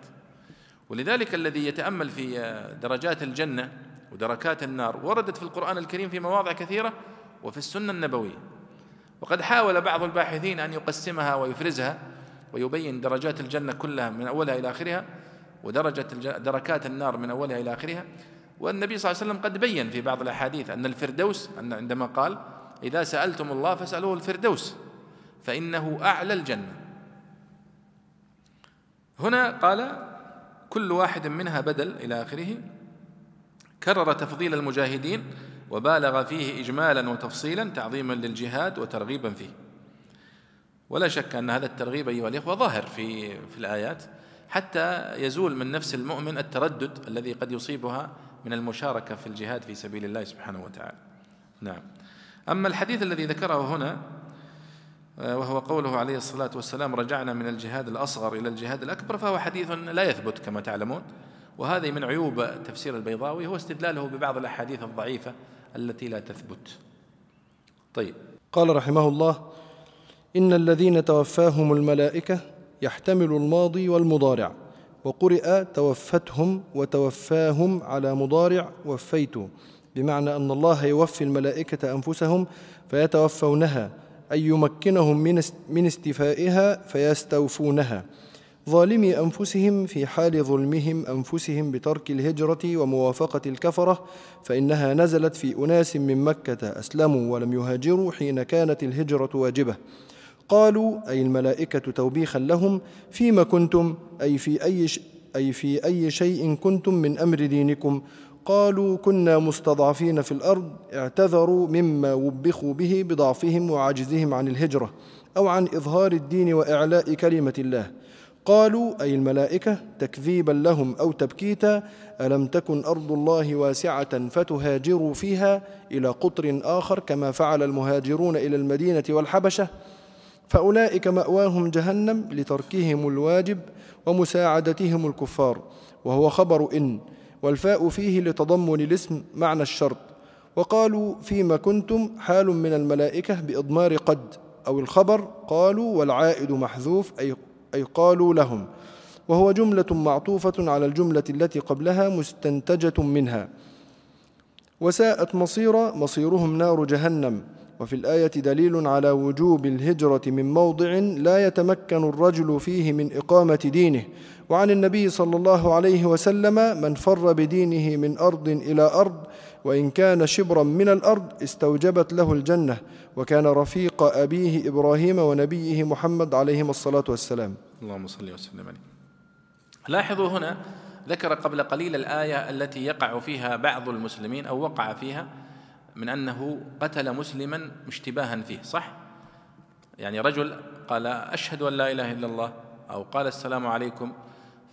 ولذلك الذي يتأمل في درجات الجنة ودركات النار وردت في القرآن الكريم في مواضع كثيرة وفي السنة النبوية. وقد حاول بعض الباحثين أن يقسمها ويفرزها ويبين درجات الجنة كلها من أولها إلى آخرها ودرجة دركات النار من أولها إلى آخرها. والنبي صلى الله عليه وسلم قد بين في بعض الأحاديث أن الفردوس أن عندما قال إذا سألتم الله فاسألوه الفردوس فإنه أعلى الجنة. هنا قال كل واحد منها بدل إلى آخره. كرر تفضيل المجاهدين وبالغ فيه إجمالا وتفصيلا تعظيما للجهاد وترغيبا فيه. ولا شك أن هذا الترغيب أيها الإخوة ظاهر في في الآيات. حتى يزول من نفس المؤمن التردد الذي قد يصيبها من المشاركة في الجهاد في سبيل الله سبحانه وتعالى. نعم. أما الحديث الذي ذكره هنا آه، وهو قوله عليه الصلاة والسلام رجعنا من الجهاد الأصغر إلى الجهاد الأكبر فهو حديث لا يثبت كما تعلمون. وهذه من عيوب تفسير البيضاوي هو استدلاله ببعض الأحاديث الضعيفة التي لا تثبت. طيب. قال رحمه الله إن الذين توفاهم الملائكة يحتمل الماضي والمضارع. وقرئ توفتهم وتوفاهم على مضارع وفيت. بمعنى أن الله يوفي الملائكة أنفسهم فيتوفونها أي يمكنهم من استفائها فيستوفونها. ظالمي أنفسهم في حال ظلمهم أنفسهم بترك الهجرة وموافقة الكفرة فإنها نزلت في أناس من مكة أسلموا ولم يهاجروا حين كانت الهجرة واجبة. قالوا أي الملائكة توبيخا لهم فيما كنتم أي في أي, أي في أي شيء كنتم من أمر دينكم. قالوا كنا مستضعفين في الأرض اعتذروا مما وبخوا به بضعفهم وعجزهم عن الهجرة أو عن إظهار الدين وإعلاء كلمة الله. قالوا أي الملائكة تكذيبا لهم أو تبكيتا ألم تكن أرض الله واسعة فتهاجروا فيها إلى قطر آخر كما فعل المهاجرون إلى المدينة والحبشة؟ فأولئك مأواهم جهنم لتركهم الواجب ومساعدتهم الكفار. وهو خبر إن والفاء فيه لتضمن الاسم معنى الشرط. وقالوا فيما كنتم حال من الملائكة بإضمار قد أو الخبر قالوا والعائد محذوف أي, أي قالوا لهم. وهو جملة معطوفة على الجملة التي قبلها مستنتجة منها. وساءت مصير مصيرهم نار جهنم. وفي الآية دليل على وجوب الهجرة من موضع لا يتمكن الرجل فيه من إقامة دينه. وعن النبي صلى الله عليه وسلم من فر بدينه من أرض إلى أرض وإن كان شبرا من الأرض استوجبت له الجنة. وكان رفيق أبيه إبراهيم ونبيه محمد عليهما الصلاة والسلام. اللهم صل وسلم عليه. لاحظوا هنا ذكر قبل قليل الآية التي يقع فيها بعض المسلمين أو وقع فيها من أنه قتل مسلما اشتباها فيه صح؟ يعني رجل قال أشهد أن لا إله إلا الله أو قال السلام عليكم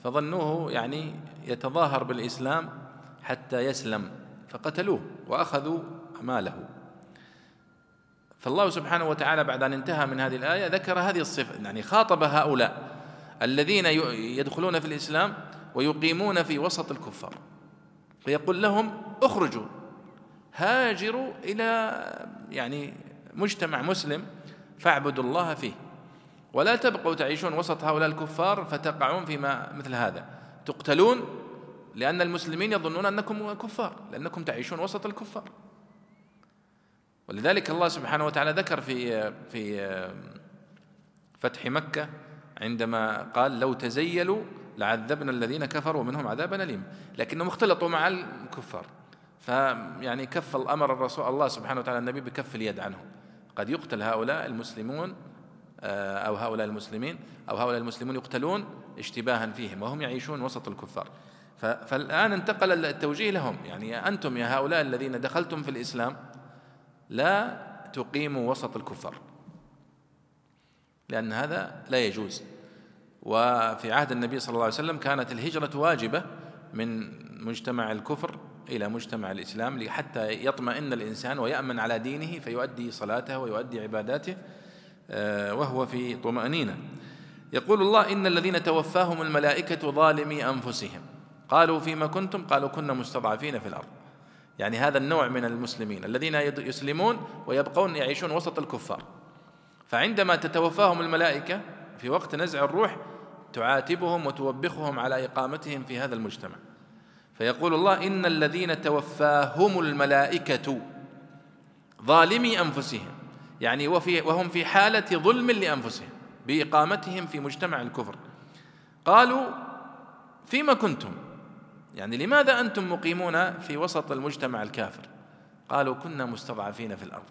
فظنوه يعني يتظاهر بالإسلام حتى يسلم فقتلوه وأخذوا ماله فالله سبحانه وتعالى بعد أن انتهى من هذه الآية ذكر هذه الصفة يعني خاطب هؤلاء الذين يدخلون في الإسلام ويقيمون في وسط الكفار فيقول لهم اخرجوا هاجروا إلى يعني مجتمع مسلم فاعبدوا الله فيه. ولا تبقوا تعيشون وسط هؤلاء الكفار فتقعون فيما مثل هذا. تقتلون لأن المسلمين يظنون أنكم كفار لأنكم تعيشون وسط الكفار. ولذلك الله سبحانه وتعالى ذكر في في فتح مكة عندما قال لو تزيلوا لعذبنا الذين كفروا منهم عذابا أليما لكنهم اختلطوا مع الكفار. فيعني كف الأمر الرسول الله سبحانه وتعالى النبي بكف اليد عنهم قد يقتل هؤلاء المسلمون آه، أو هؤلاء المسلمين أو هؤلاء المسلمون يقتلون اشتباها فيهم وهم يعيشون وسط الكفار. فالآن انتقل التوجيه لهم. يعني أنتم يا هؤلاء الذين دخلتم في الإسلام لا تقيموا وسط الكفار لأن هذا لا يجوز. وفي عهد النبي صلى الله عليه وسلم كانت الهجرة واجبة من مجتمع الكفر إلى مجتمع الإسلام حتى يطمئن الإنسان ويأمن على دينه فيؤدي صلاته ويؤدي عباداته آه، وهو في طمأنينة. يقول الله إن الذين توفاهم الملائكة ظالمي أنفسهم. قالوا فيما كنتم؟ قالوا كنا مستضعفين في الأرض. يعني هذا النوع من المسلمين الذين يسلمون ويبقون يعيشون وسط الكفار. فعندما تتوفاهم الملائكة في وقت نزع الروح تعاتبهم وتوبخهم على إقامتهم في هذا المجتمع. فيقول الله إن الذين توفاهم الملائكة ظالمي أنفسهم. يعني وفي وهم في حالة ظلم لأنفسهم بإقامتهم في مجتمع الكفر. قالوا فيما كنتم؟ يعني لماذا أنتم مقيمون في وسط المجتمع الكافر؟ قالوا كنا مستضعفين في الأرض.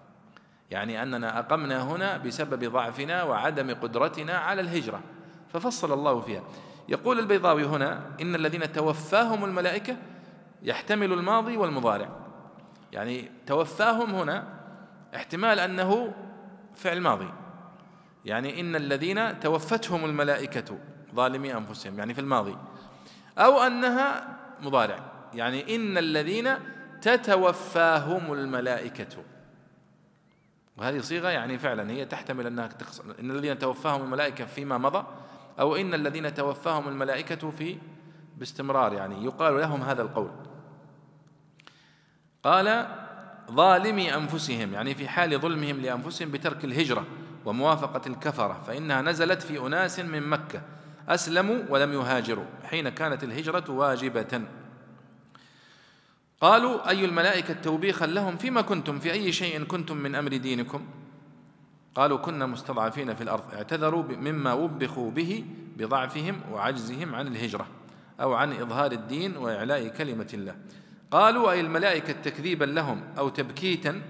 يعني أننا أقمنا هنا بسبب ضعفنا وعدم قدرتنا على الهجرة. ففصل الله فيها. يقول البيضاوي هنا إن الذين توفاهم الملائكة يحتمل الماضي والمضارع. يعني توفاهم هنا احتمال أنه فعل ماضي. يعني إن الذين توفتهم الملائكة ظالمي أنفسهم يعني في الماضي. أو أنها مضارع. يعني إن الذين تتوفاهم الملائكة. وهذه صيغة يعني فعلا هي تحتمل أنها تقصد إن الذين توفاهم الملائكة فيما مضى أو إن الذين توفاهم الملائكة في باستمرار يعني يقال لهم هذا القول. قال ظالمي أنفسهم يعني في حال ظلمهم لأنفسهم بترك الهجرة وموافقة الكفرة فإنها نزلت في أناس من مكة أسلموا ولم يهاجروا حين كانت الهجرة واجبة. قالوا أي الملائكة توبيخا لهم فيما كنتم في أي شيء كنتم من أمر دينكم؟ قالوا كنا مستضعفين في الأرض. اعتذروا مما وبخوا به بضعفهم وعجزهم عن الهجرة أو عن إظهار الدين وإعلاء كلمة الله. قالوا أي الملائكة تكذيبا لهم أو تبكيتا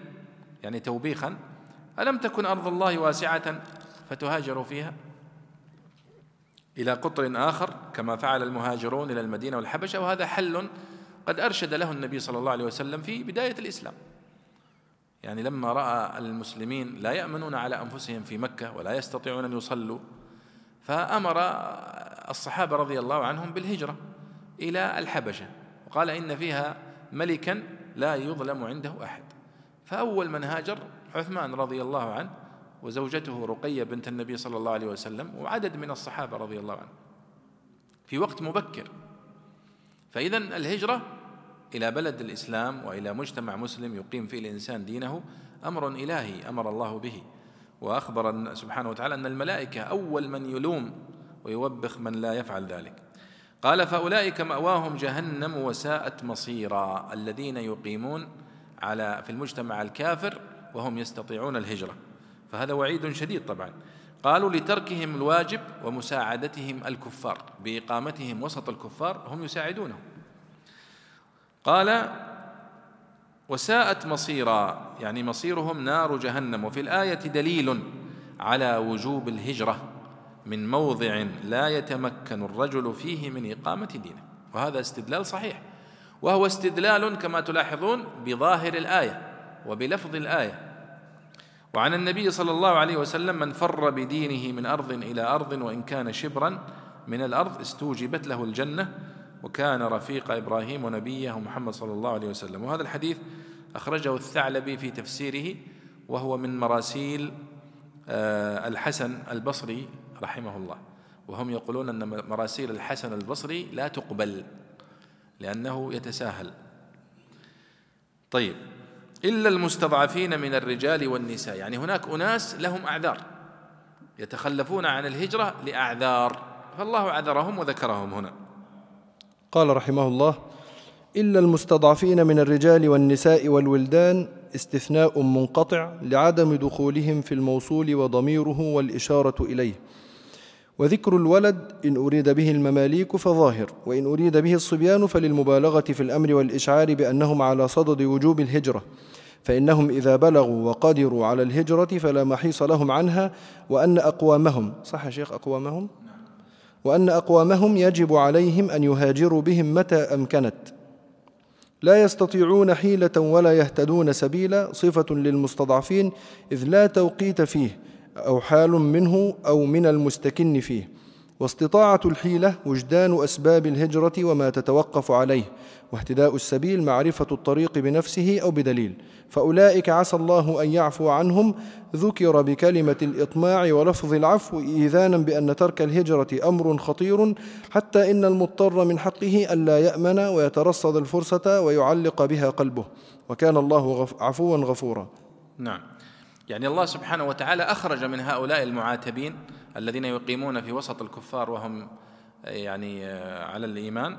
يعني توبيخا ألم تكن أرض الله واسعة فتهاجروا فيها؟ إلى قطر آخر كما فعل المهاجرون إلى المدينة والحبشة وهذا حل قد أرشد له النبي صلى الله عليه وسلم في بداية الإسلام. يعني لما رأى المسلمين لا يأمنون على أنفسهم في مكة ولا يستطيعون أن يصلوا فأمر الصحابة رضي الله عنهم بالهجرة إلى الحبشة وقال إن فيها ملكا لا يظلم عنده أحد. فأول من هاجر عثمان رضي الله عنه وزوجته رقية بنت النبي صلى الله عليه وسلم وعدد من الصحابة رضي الله عنهم. في وقت مبكر. فإذا الهجرة إلى بلد الإسلام وإلى مجتمع مسلم يقيم فيه الإنسان دينه أمر إلهي أمر الله به. وأخبر سبحانه وتعالى أن الملائكة أول من يلوم ويوبخ من لا يفعل ذلك. قال فأولئك مأواهم جهنم وساءت مصيرا. الذين يقيمون على في المجتمع الكافر وهم يستطيعون الهجرة. فهذا وعيد شديد طبعا. قالوا لتركهم الواجب ومساعدتهم الكفار بإقامتهم وسط الكفار هم يساعدونهم قال وساءت مصيرا يعني مصيرهم نار جهنم. وفي الآية دليل على وجوب الهجرة من موضع لا يتمكن الرجل فيه من إقامة دينه. وهذا استدلال صحيح. وهو استدلال كما تلاحظون بظاهر الآية وبلفظ الآية. وعن النبي صلى الله عليه وسلم من فر بدينه من أرض إلى أرض وإن كان شبرا من الأرض استوجبت له الجنة وكان رفيق إبراهيم ونبيه محمد صلى الله عليه وسلم. وهذا الحديث أخرجه الثعلبي في تفسيره وهو من مراسيل آه، الحسن البصري رحمه الله. وهم يقولون أن مراسيل الحسن البصري لا تقبل لأنه يتساهل. طيب إلا المستضعفين من الرجال والنساء. يعني هناك أناس لهم أعذار يتخلفون عن الهجرة لأعذار. فالله عذرهم وذكرهم هنا. قال رحمه الله إلا المستضعفين من الرجال والنساء والولدان استثناء منقطع لعدم دخولهم في الموصول وضميره والإشارة إليه. وذكر الولد إن أريد به المماليك فظاهر وإن أريد به الصبيان فللمبالغة في الأمر والإشعار بأنهم على صدد وجوب الهجرة. فإنهم إذا بلغوا وقدروا على الهجرة فلا محيص لهم عنها وأن أقوامهم صح يا شيخ أقوامهم؟ وأن أقوامهم يجب عليهم أن يهاجروا بهم متى أمكنت. لا يستطيعون حيلة ولا يهتدون سبيلا صفة للمستضعفين إذ لا توقيت فيه أو حال منه أو من المستكن فيه. واستطاعة الحيلة وجدان أسباب الهجرة وما تتوقف عليه واهتداء السبيل معرفة الطريق بنفسه أو بدليل. فأولئك عسى الله أن يعفو عنهم. ذكر بكلمة الإطماع ولفظ العفو إيذانا بأن ترك الهجرة أمر خطير حتى إن المضطر من حقه ألا يأمن ويترصد الفرصة ويعلق بها قلبه. وكان الله عفوا غفورا. نعم. يعني الله سبحانه وتعالى أخرج من هؤلاء المعاتبين الذين يقيمون في وسط الكفار وهم يعني على الإيمان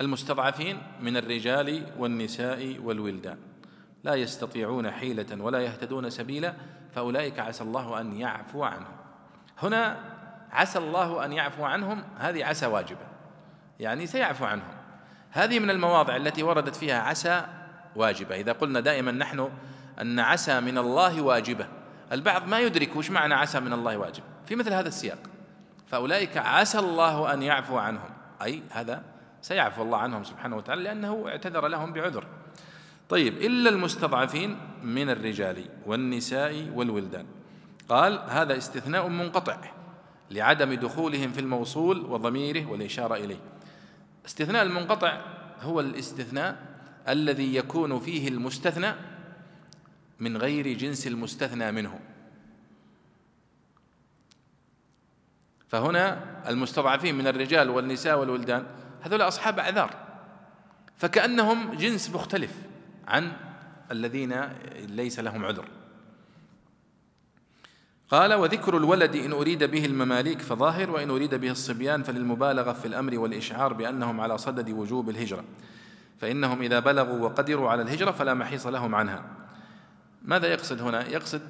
المستضعفين من الرجال والنساء والولدان. لا يستطيعون حيلة ولا يهتدون سبيلا فأولئك عسى الله أن يعفو عنهم. هنا عسى الله أن يعفو عنهم هذه عسى واجبة. يعني سيعفو عنهم. هذه من المواضع التي وردت فيها عسى واجبة. إذا قلنا دائما نحن أن عسى من الله واجبة البعض ما يدرك وش معنى عسى من الله واجب. في مثل هذا السياق. فأولئك عسى الله أن يعفو عنهم. أي هذا سيعفو الله عنهم سبحانه وتعالى لأنه اعتذر لهم بعذر. طيب إلا المستضعفين من الرجال والنساء والولدان. قال هذا استثناء منقطع لعدم دخولهم في الموصول وضميره والإشارة إليه. استثناء المنقطع هو الاستثناء الذي يكون فيه المستثنى من غير جنس المستثنى منه. فهنا المستضعفين من الرجال والنساء والولدان هذول أصحاب أعذار. فكأنهم جنس مختلف عن الذين ليس لهم عذر. قال وذكر الولد إن أريد به المماليك فظاهر وإن أريد به الصبيان فللمبالغة في الأمر والإشعار بأنهم على صدد وجوب الهجرة. فإنهم إذا بلغوا وقدروا على الهجرة فلا محيص لهم عنها. ماذا يقصد هنا؟ يقصد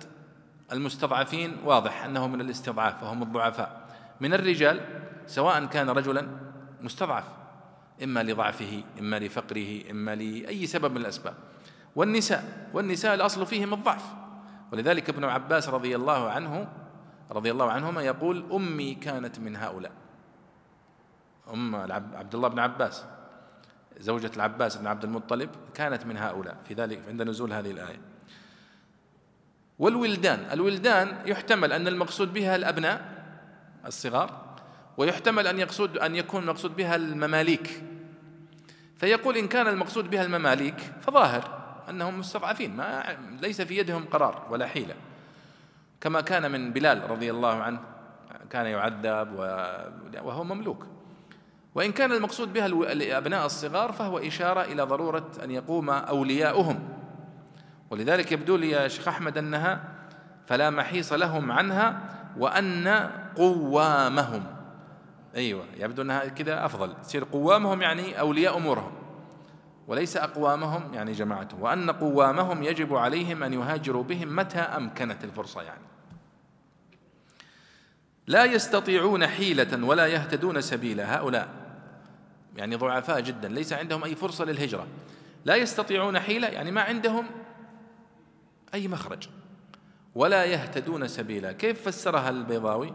المستضعفين واضح أنه من الاستضعاف وهم الضعفاء. من الرجال سواء كان رجلا مستضعف إما لضعفه إما لفقره إما لأي سبب من الأسباب. والنساء والنساء الأصل فيهم الضعف. ولذلك ابن عباس رضي الله عنه رضي الله عنهما يقول أمي كانت من هؤلاء. أم عبد الله بن عباس زوجة العباس بن عبد المطلب كانت من هؤلاء. في ذلك عند نزول هذه الآية. والولدان الولدان يحتمل أن المقصود بها الأبناء الصغار ويحتمل أن يقصد أن يكون المقصود بها المماليك. فيقول إن كان المقصود بها المماليك فظاهر أنهم مستضعفين ما ليس في يدهم قرار ولا حيلة. كما كان من بلال رضي الله عنه كان يعذب وهو مملوك. وإن كان المقصود بها الأبناء الصغار فهو إشارة إلى ضرورة أن يقوم أولياؤهم. ولذلك يبدو لي يا شيخ أحمد أنها فلا محيص لهم عنها وأن قوامهم. أيوة يبدو أنها كذا أفضل. تصير قوامهم يعني أولياء أمورهم وليس أقوامهم يعني جماعتهم. وأن قوامهم يجب عليهم أن يهاجروا بهم متى أمكنت الفرصة يعني. لا يستطيعون حيلة ولا يهتدون سبيلا. هؤلاء يعني ضعفاء جدا. ليس عندهم أي فرصة للهجرة. لا يستطيعون حيلة يعني ما عندهم أي مخرج. ولا يهتدون سبيلا. كيف فسرها البيضاوي؟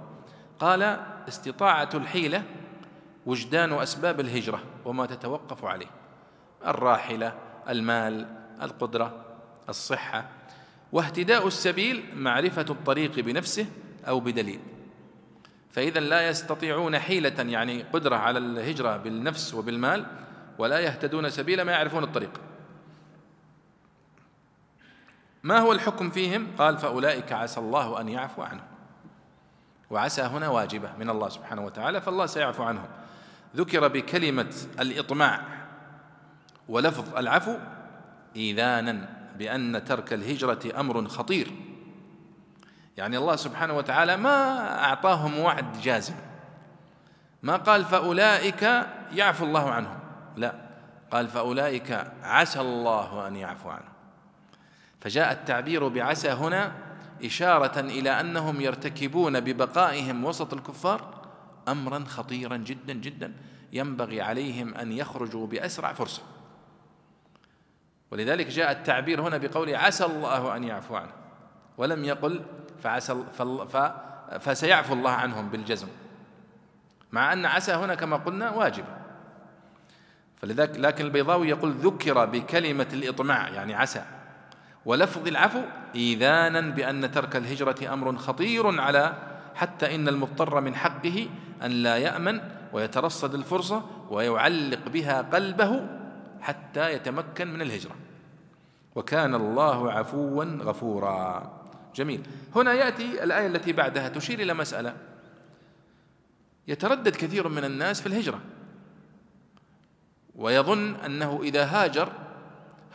قال استطاعة الحيلة وجدان أسباب الهجرة وما تتوقف عليه. الراحلة المال القدرة الصحة واهتداء السبيل معرفة الطريق بنفسه أو بدليل. فإذا لا يستطيعون حيلة يعني قدرة على الهجرة بالنفس وبالمال ولا يهتدون سبيلا ما يعرفون الطريق. ما هو الحكم فيهم؟ قال فأولئك عسى الله أن يعفو عنهم. وعسى هنا واجبة من الله سبحانه وتعالى فالله سيعفو عنهم. ذكر بكلمة الإطماع ولفظ العفو إيذانا بأن ترك الهجرة أمر خطير. يعني الله سبحانه وتعالى ما أعطاهم وعد جازم. ما قال فأولئك يعفو الله عنهم. لا قال فأولئك عسى الله أن يعفو عنهم. فجاء التعبير بعسى هنا إشارة إلى أنهم يرتكبون ببقائهم وسط الكفار أمرا خطيرا جدا جدا ينبغي عليهم أن يخرجوا بأسرع فرصة. ولذلك جاء التعبير هنا بقول عسى الله أن يعفو عنه. ولم يقل فعسى فسيعفو الله عنهم بالجزم. مع أن عسى هنا كما قلنا واجب. فلذلك لكن البيضاوي يقول ذكر بكلمة الإطماع يعني عسى. ولفظ العفو إيذانا بأن ترك الهجرة أمر خطير على حتى إن المضطر من حقه أن لا يأمن ويترصد الفرصة ويعلق بها قلبه حتى يتمكن من الهجرة. وكان الله عفوا غفورا. جميل. هنا يأتي الآية التي بعدها تشير إلى مسألة يتردد كثير من الناس في الهجرة. ويظن أنه إذا هاجر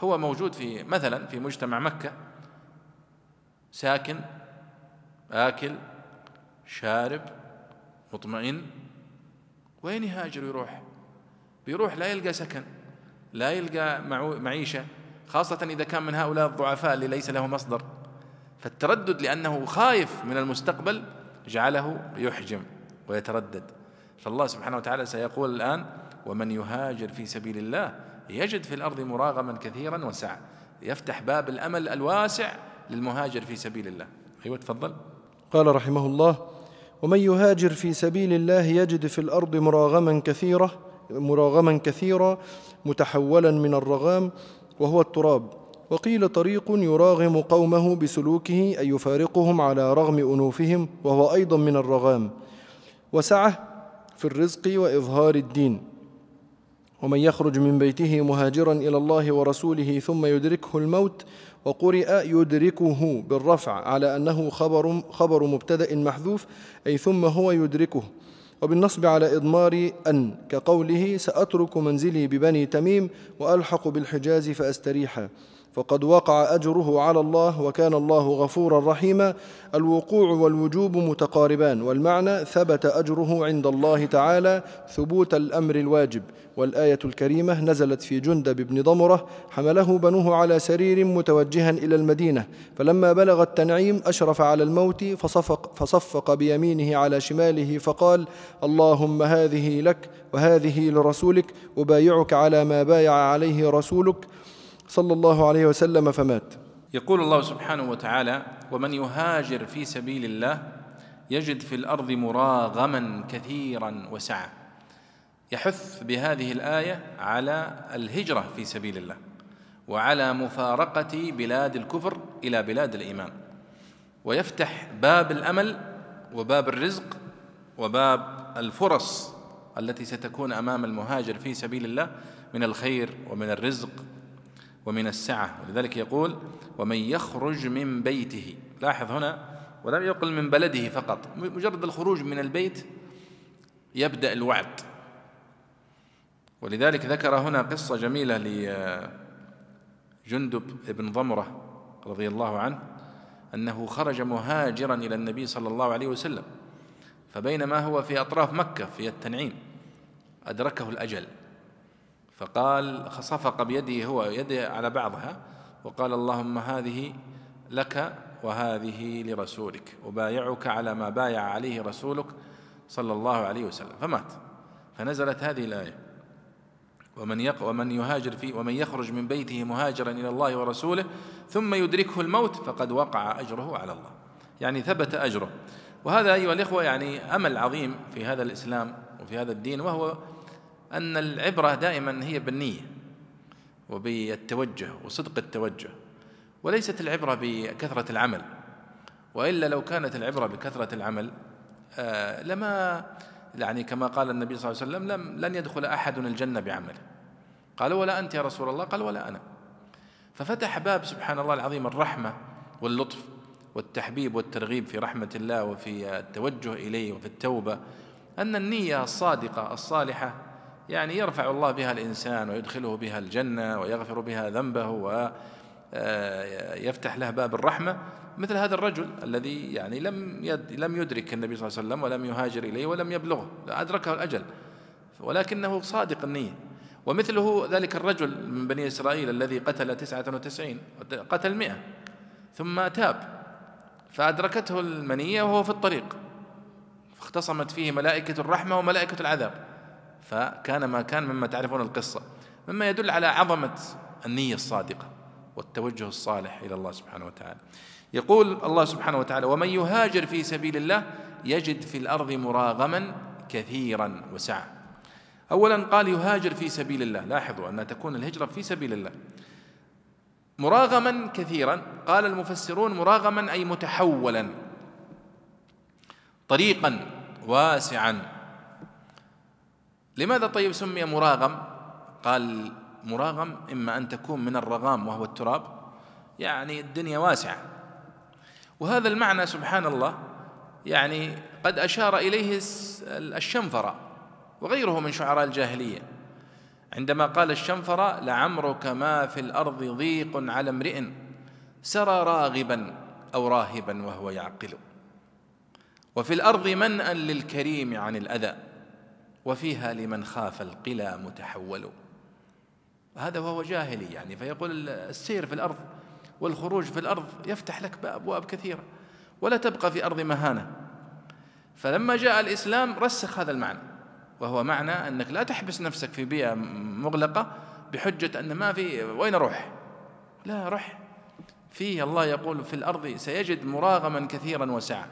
هو موجود في مثلا في مجتمع مكة ساكن آكل شارب مطمئن. وين يهاجر ويروح؟ بيروح لا يلقى سكن لا يلقى معيشة خاصة إذا كان من هؤلاء الضعفاء اللي ليس له مصدر. فالتردد لأنه خايف من المستقبل جعله يحجم ويتردد. فالله سبحانه وتعالى سيقول الآن ومن يهاجر في سبيل الله يجد في الأرض مراغما كثيرا وسعة يفتح باب الأمل الواسع للمهاجر في سبيل الله. أيوة تفضل. قال رحمه الله ومن يهاجر في سبيل الله يجد في الأرض مراغما كثيرة مراغما كثيرا متحولا من الرغام وهو التراب. وقيل طريق يراغم قومه بسلوكه أي يفارقهم على رغم أنوفهم وهو أيضا من الرغام. وسعة في الرزق وإظهار الدين. ومن يخرج من بيته مهاجرا إلى الله ورسوله ثم يدركه الموت وقرئ يدركه بالرفع على أنه خبر, خبر مبتدأ محذوف أي ثم هو يدركه. وبالنصب على إضمار أن كقوله سأترك منزلي ببني تميم وألحق بالحجاز فأستريحا. فقد وقع أجره على الله وكان الله غفورا رحيما. الوقوع والوجوب متقاربان والمعنى ثبت أجره عند الله تعالى ثبوت الأمر الواجب. والآية الكريمة نزلت في جندب بن ضمرة حمله بنوه على سرير متوجها إلى المدينة. فلما بلغ التنعيم أشرف على الموت فصفق, فصفق بيمينه على شماله فقال اللهم هذه لك وهذه لرسولك أبايعك على ما بايع عليه رسولك صلى الله عليه وسلم فمات. يقول الله سبحانه وتعالى ومن يهاجر في سبيل الله يجد في الأرض مراغما كثيرا وسعه يحث بهذه الآية على الهجرة في سبيل الله وعلى مفارقة بلاد الكفر إلى بلاد الإيمان. ويفتح باب الأمل وباب الرزق وباب الفرص التي ستكون أمام المهاجر في سبيل الله من الخير ومن الرزق ومن السعة. ولذلك يقول ومن يخرج من بيته. لاحظ هنا ولم يقل من بلده فقط. مجرد الخروج من البيت يبدأ الوعد. ولذلك ذكر هنا قصة جميلة لجندب بن ضمرة رضي الله عنه أنه خرج مهاجرا إلى النبي صلى الله عليه وسلم. فبينما هو في أطراف مكة في التنعيم أدركه الأجل. فقال صفق بيده هو يده على بعضها وقال اللهم هذه لك وهذه لرسولك أبايعك على ما بايع عليه رسولك صلى الله عليه وسلم. فمات. فنزلت هذه الآية. ومن يق ومن يهاجر في ومن يخرج من بيته مهاجرا إلى الله ورسوله ثم يدركه الموت فقد وقع أجره على الله. يعني ثبت أجره. وهذا أيها الإخوة يعني أمل عظيم في هذا الإسلام وفي هذا الدين وهو أن العبرة دائما هي بالنية وبالتوجه وصدق التوجه وليست العبرة بكثرة العمل. وإلا لو كانت العبرة بكثرة العمل آه لما يعني كما قال النبي صلى الله عليه وسلم لم لن يدخل أحد الجنة بعمله. قالوا ولا أنت يا رسول الله؟ قال ولا أنا. ففتح باب سبحان الله العظيم الرحمة واللطف والتحبيب والترغيب في رحمة الله وفي التوجه إليه وفي التوبة أن النية الصادقة الصالحة يعني يرفع الله بها الإنسان ويدخله بها الجنة ويغفر بها ذنبه ويفتح له باب الرحمة مثل هذا الرجل الذي يعني لم لم يدرك النبي صلى الله عليه وسلم ولم يهاجر إليه ولم يبلغه أدركه الأجل ولكنه صادق النية. ومثله ذلك الرجل من بني إسرائيل الذي قتل تسعة وتسعين قتل مئة ثم تاب فأدركته المنية وهو في الطريق فاختصمت فيه ملائكة الرحمة وملائكة العذاب. فكان ما كان مما تعرفون القصة مما يدل على عظمة النية الصادقة والتوجه الصالح إلى الله سبحانه وتعالى. يقول الله سبحانه وتعالى ومن يهاجر في سبيل الله يجد في الأرض مراغما كثيرا وسعة أولا قال يهاجر في سبيل الله. لاحظوا أن تكون الهجرة في سبيل الله. مراغما كثيرا قال المفسرون مراغما أي متحولا طريقا واسعا. لماذا طيب سمي مراغم؟ قال مراغم إما أن تكون من الرغام وهو التراب. يعني الدنيا واسعة. وهذا المعنى سبحان الله يعني قد أشار إليه الشنفرة وغيره من شعراء الجاهلية. عندما قال الشنفرة لعمرك ما في الأرض ضيق على امرئ سرى راغبا أو راهبا وهو يعقل. وفي الأرض منأ للكريم عن الأذى. وفيها لمن خاف القلى متحول. هذا وهو جاهلي يعني فيقول السير في الأرض والخروج في الأرض يفتح لك أبواب كثيرة ولا تبقى في أرض مهانة. فلما جاء الإسلام رسخ هذا المعنى وهو معنى أنك لا تحبس نفسك في بيئة مغلقة بحجة أن ما في وين أروح؟ لا رح. فيه الله يقول في الأرض سيجد مراغما كثيرا وسعة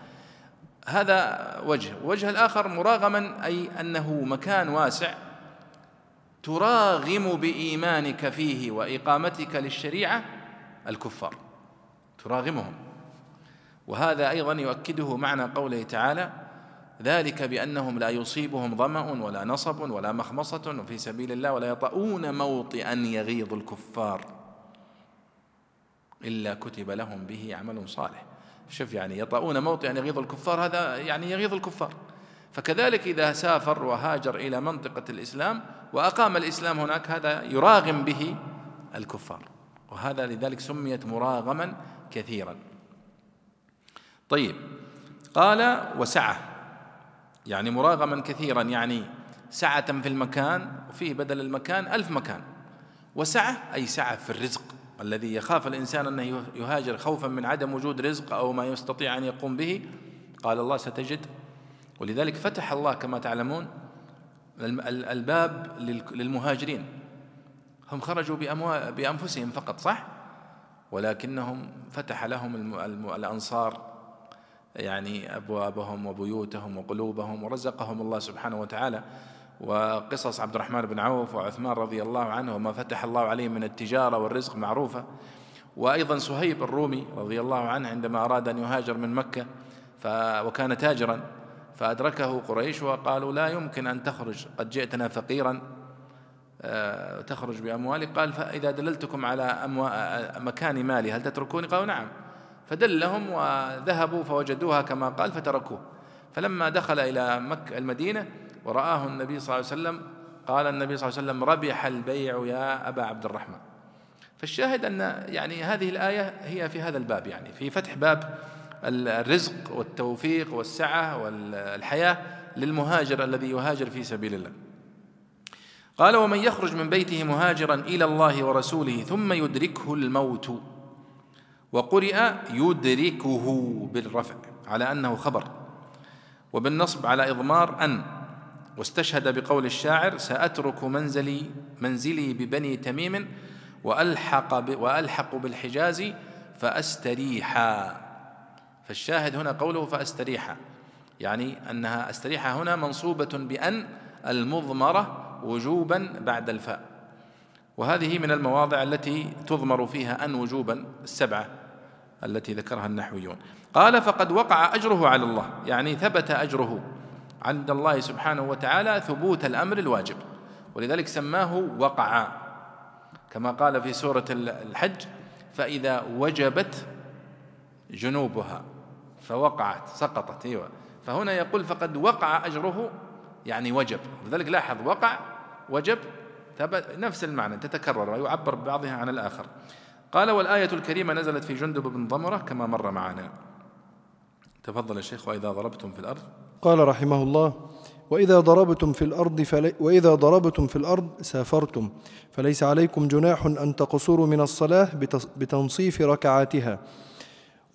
هذا وجه. وجه الآخر مراغما أي أنه مكان واسع تراغم بإيمانك فيه وإقامتك للشريعة الكفار. تراغمهم. وهذا أيضا يؤكده معنى قوله تعالى ذلك بأنهم لا يصيبهم ظمأ ولا نصب ولا مخمصة في سبيل الله ولا يطؤون موطئا يغيظ الكفار إلا كتب لهم به عمل صالح. شوف يعني يطؤون موطئا يغيظ الكفار هذا يعني يغيظ الكفار. فكذلك إذا سافر وهاجر إلى منطقة الإسلام وأقام الإسلام هناك هذا يراغم به الكفار. وهذا لذلك سميت مراغما كثيرا. طيب قال وسعة. يعني مراغما كثيرا يعني سعة في المكان وفيه بدل المكان ألف مكان. وسعة أي سعة في الرزق. الذي يخاف الإنسان أنه يهاجر خوفا من عدم وجود رزق أو ما يستطيع أن يقوم به. قال الله ستجد. ولذلك فتح الله كما تعلمون الباب للمهاجرين. هم خرجوا بأنفسهم فقط صح؟ ولكنهم فتح لهم الأنصار يعني أبوابهم وبيوتهم وقلوبهم ورزقهم الله سبحانه وتعالى. وقصص عبد الرحمن بن عوف وعثمان رضي الله عنه وما فتح الله عليه من التجارة والرزق معروفة. وأيضا سهيب الرومي رضي الله عنه عندما أراد أن يهاجر من مكة وكان تاجرا فأدركه قريش وقالوا لا يمكن أن تخرج قد جئتنا فقيرا آه، تخرج بأموالك قال فإذا دللتكم على آه، مكان مالي هل تتركوني؟ قالوا نعم. فدلهم وذهبوا فوجدوها كما قال فتركوه. فلما دخل إلى مكة المدينة ورآه النبي صلى الله عليه وسلم قال النبي صلى الله عليه وسلم ربح البيع يا أبا عبد الرحمن. فالشاهد أن يعني هذه الآية هي في هذا الباب يعني في فتح باب الرزق والتوفيق والسعة والحياة للمهاجر الذي يهاجر في سبيل الله. قال ومن يخرج من بيته مهاجرا إلى الله ورسوله ثم يدركه الموت وقرئ يدركه بالرفع على أنه خبر. وبالنصب على إضمار أن واستشهد بقول الشاعر سأترك منزلي منزلي ببني تميم وألحق وألحق بالحجاز فأستريحا فالشاهد هنا قوله فأستريحا يعني أنها أستريحا هنا منصوبة بأن المضمرة وجوبا بعد الفاء. وهذه من المواضع التي تضمر فيها أن وجوبا السبعة التي ذكرها النحويون. قال فقد وقع أجره على الله. يعني ثبت أجره. عند الله سبحانه وتعالى ثبوت الأمر الواجب ولذلك سماه وقع. كما قال في سورة الحج فإذا وجبت جنوبها فوقعت سقطت أيوه. فهنا يقول فقد وقع أجره يعني وجب. لذلك لاحظ وقع وجب نفس المعنى تتكرر ويعبر ببعضها عن الآخر. قال والآية الكريمة نزلت في جندب بن ضمرة كما مر معنا. تفضل يا شيخ وإذا ضربتم في الأرض قال رحمه الله وإذا ضربتم في الأرض فلي وإذا ضربتم في الأرض سافرتم فليس عليكم جناح أن تقصروا من الصلاة بتنصيف ركعاتها.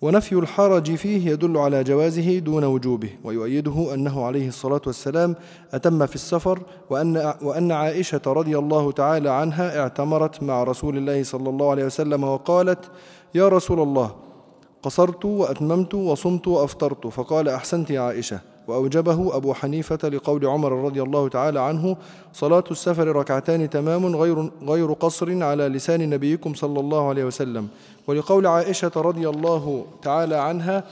ونفي الحرج فيه يدل على جوازه دون وجوبه ويؤيده أنه عليه الصلاة والسلام أتم في السفر وأن, وأن عائشة رضي الله تعالى عنها اعتمرت مع رسول الله صلى الله عليه وسلم وقالت يا رسول الله قصرت وأتممت وصمت وأفطرت. فقال أحسنت يا عائشة. وأوجبه أبو حنيفة لقول عمر رضي الله تعالى عنه صلاة السفر ركعتان تمام غير, غير قصر على لسان نبيكم صلى الله عليه وسلم. ولقول عائشة رضي الله تعالى عنها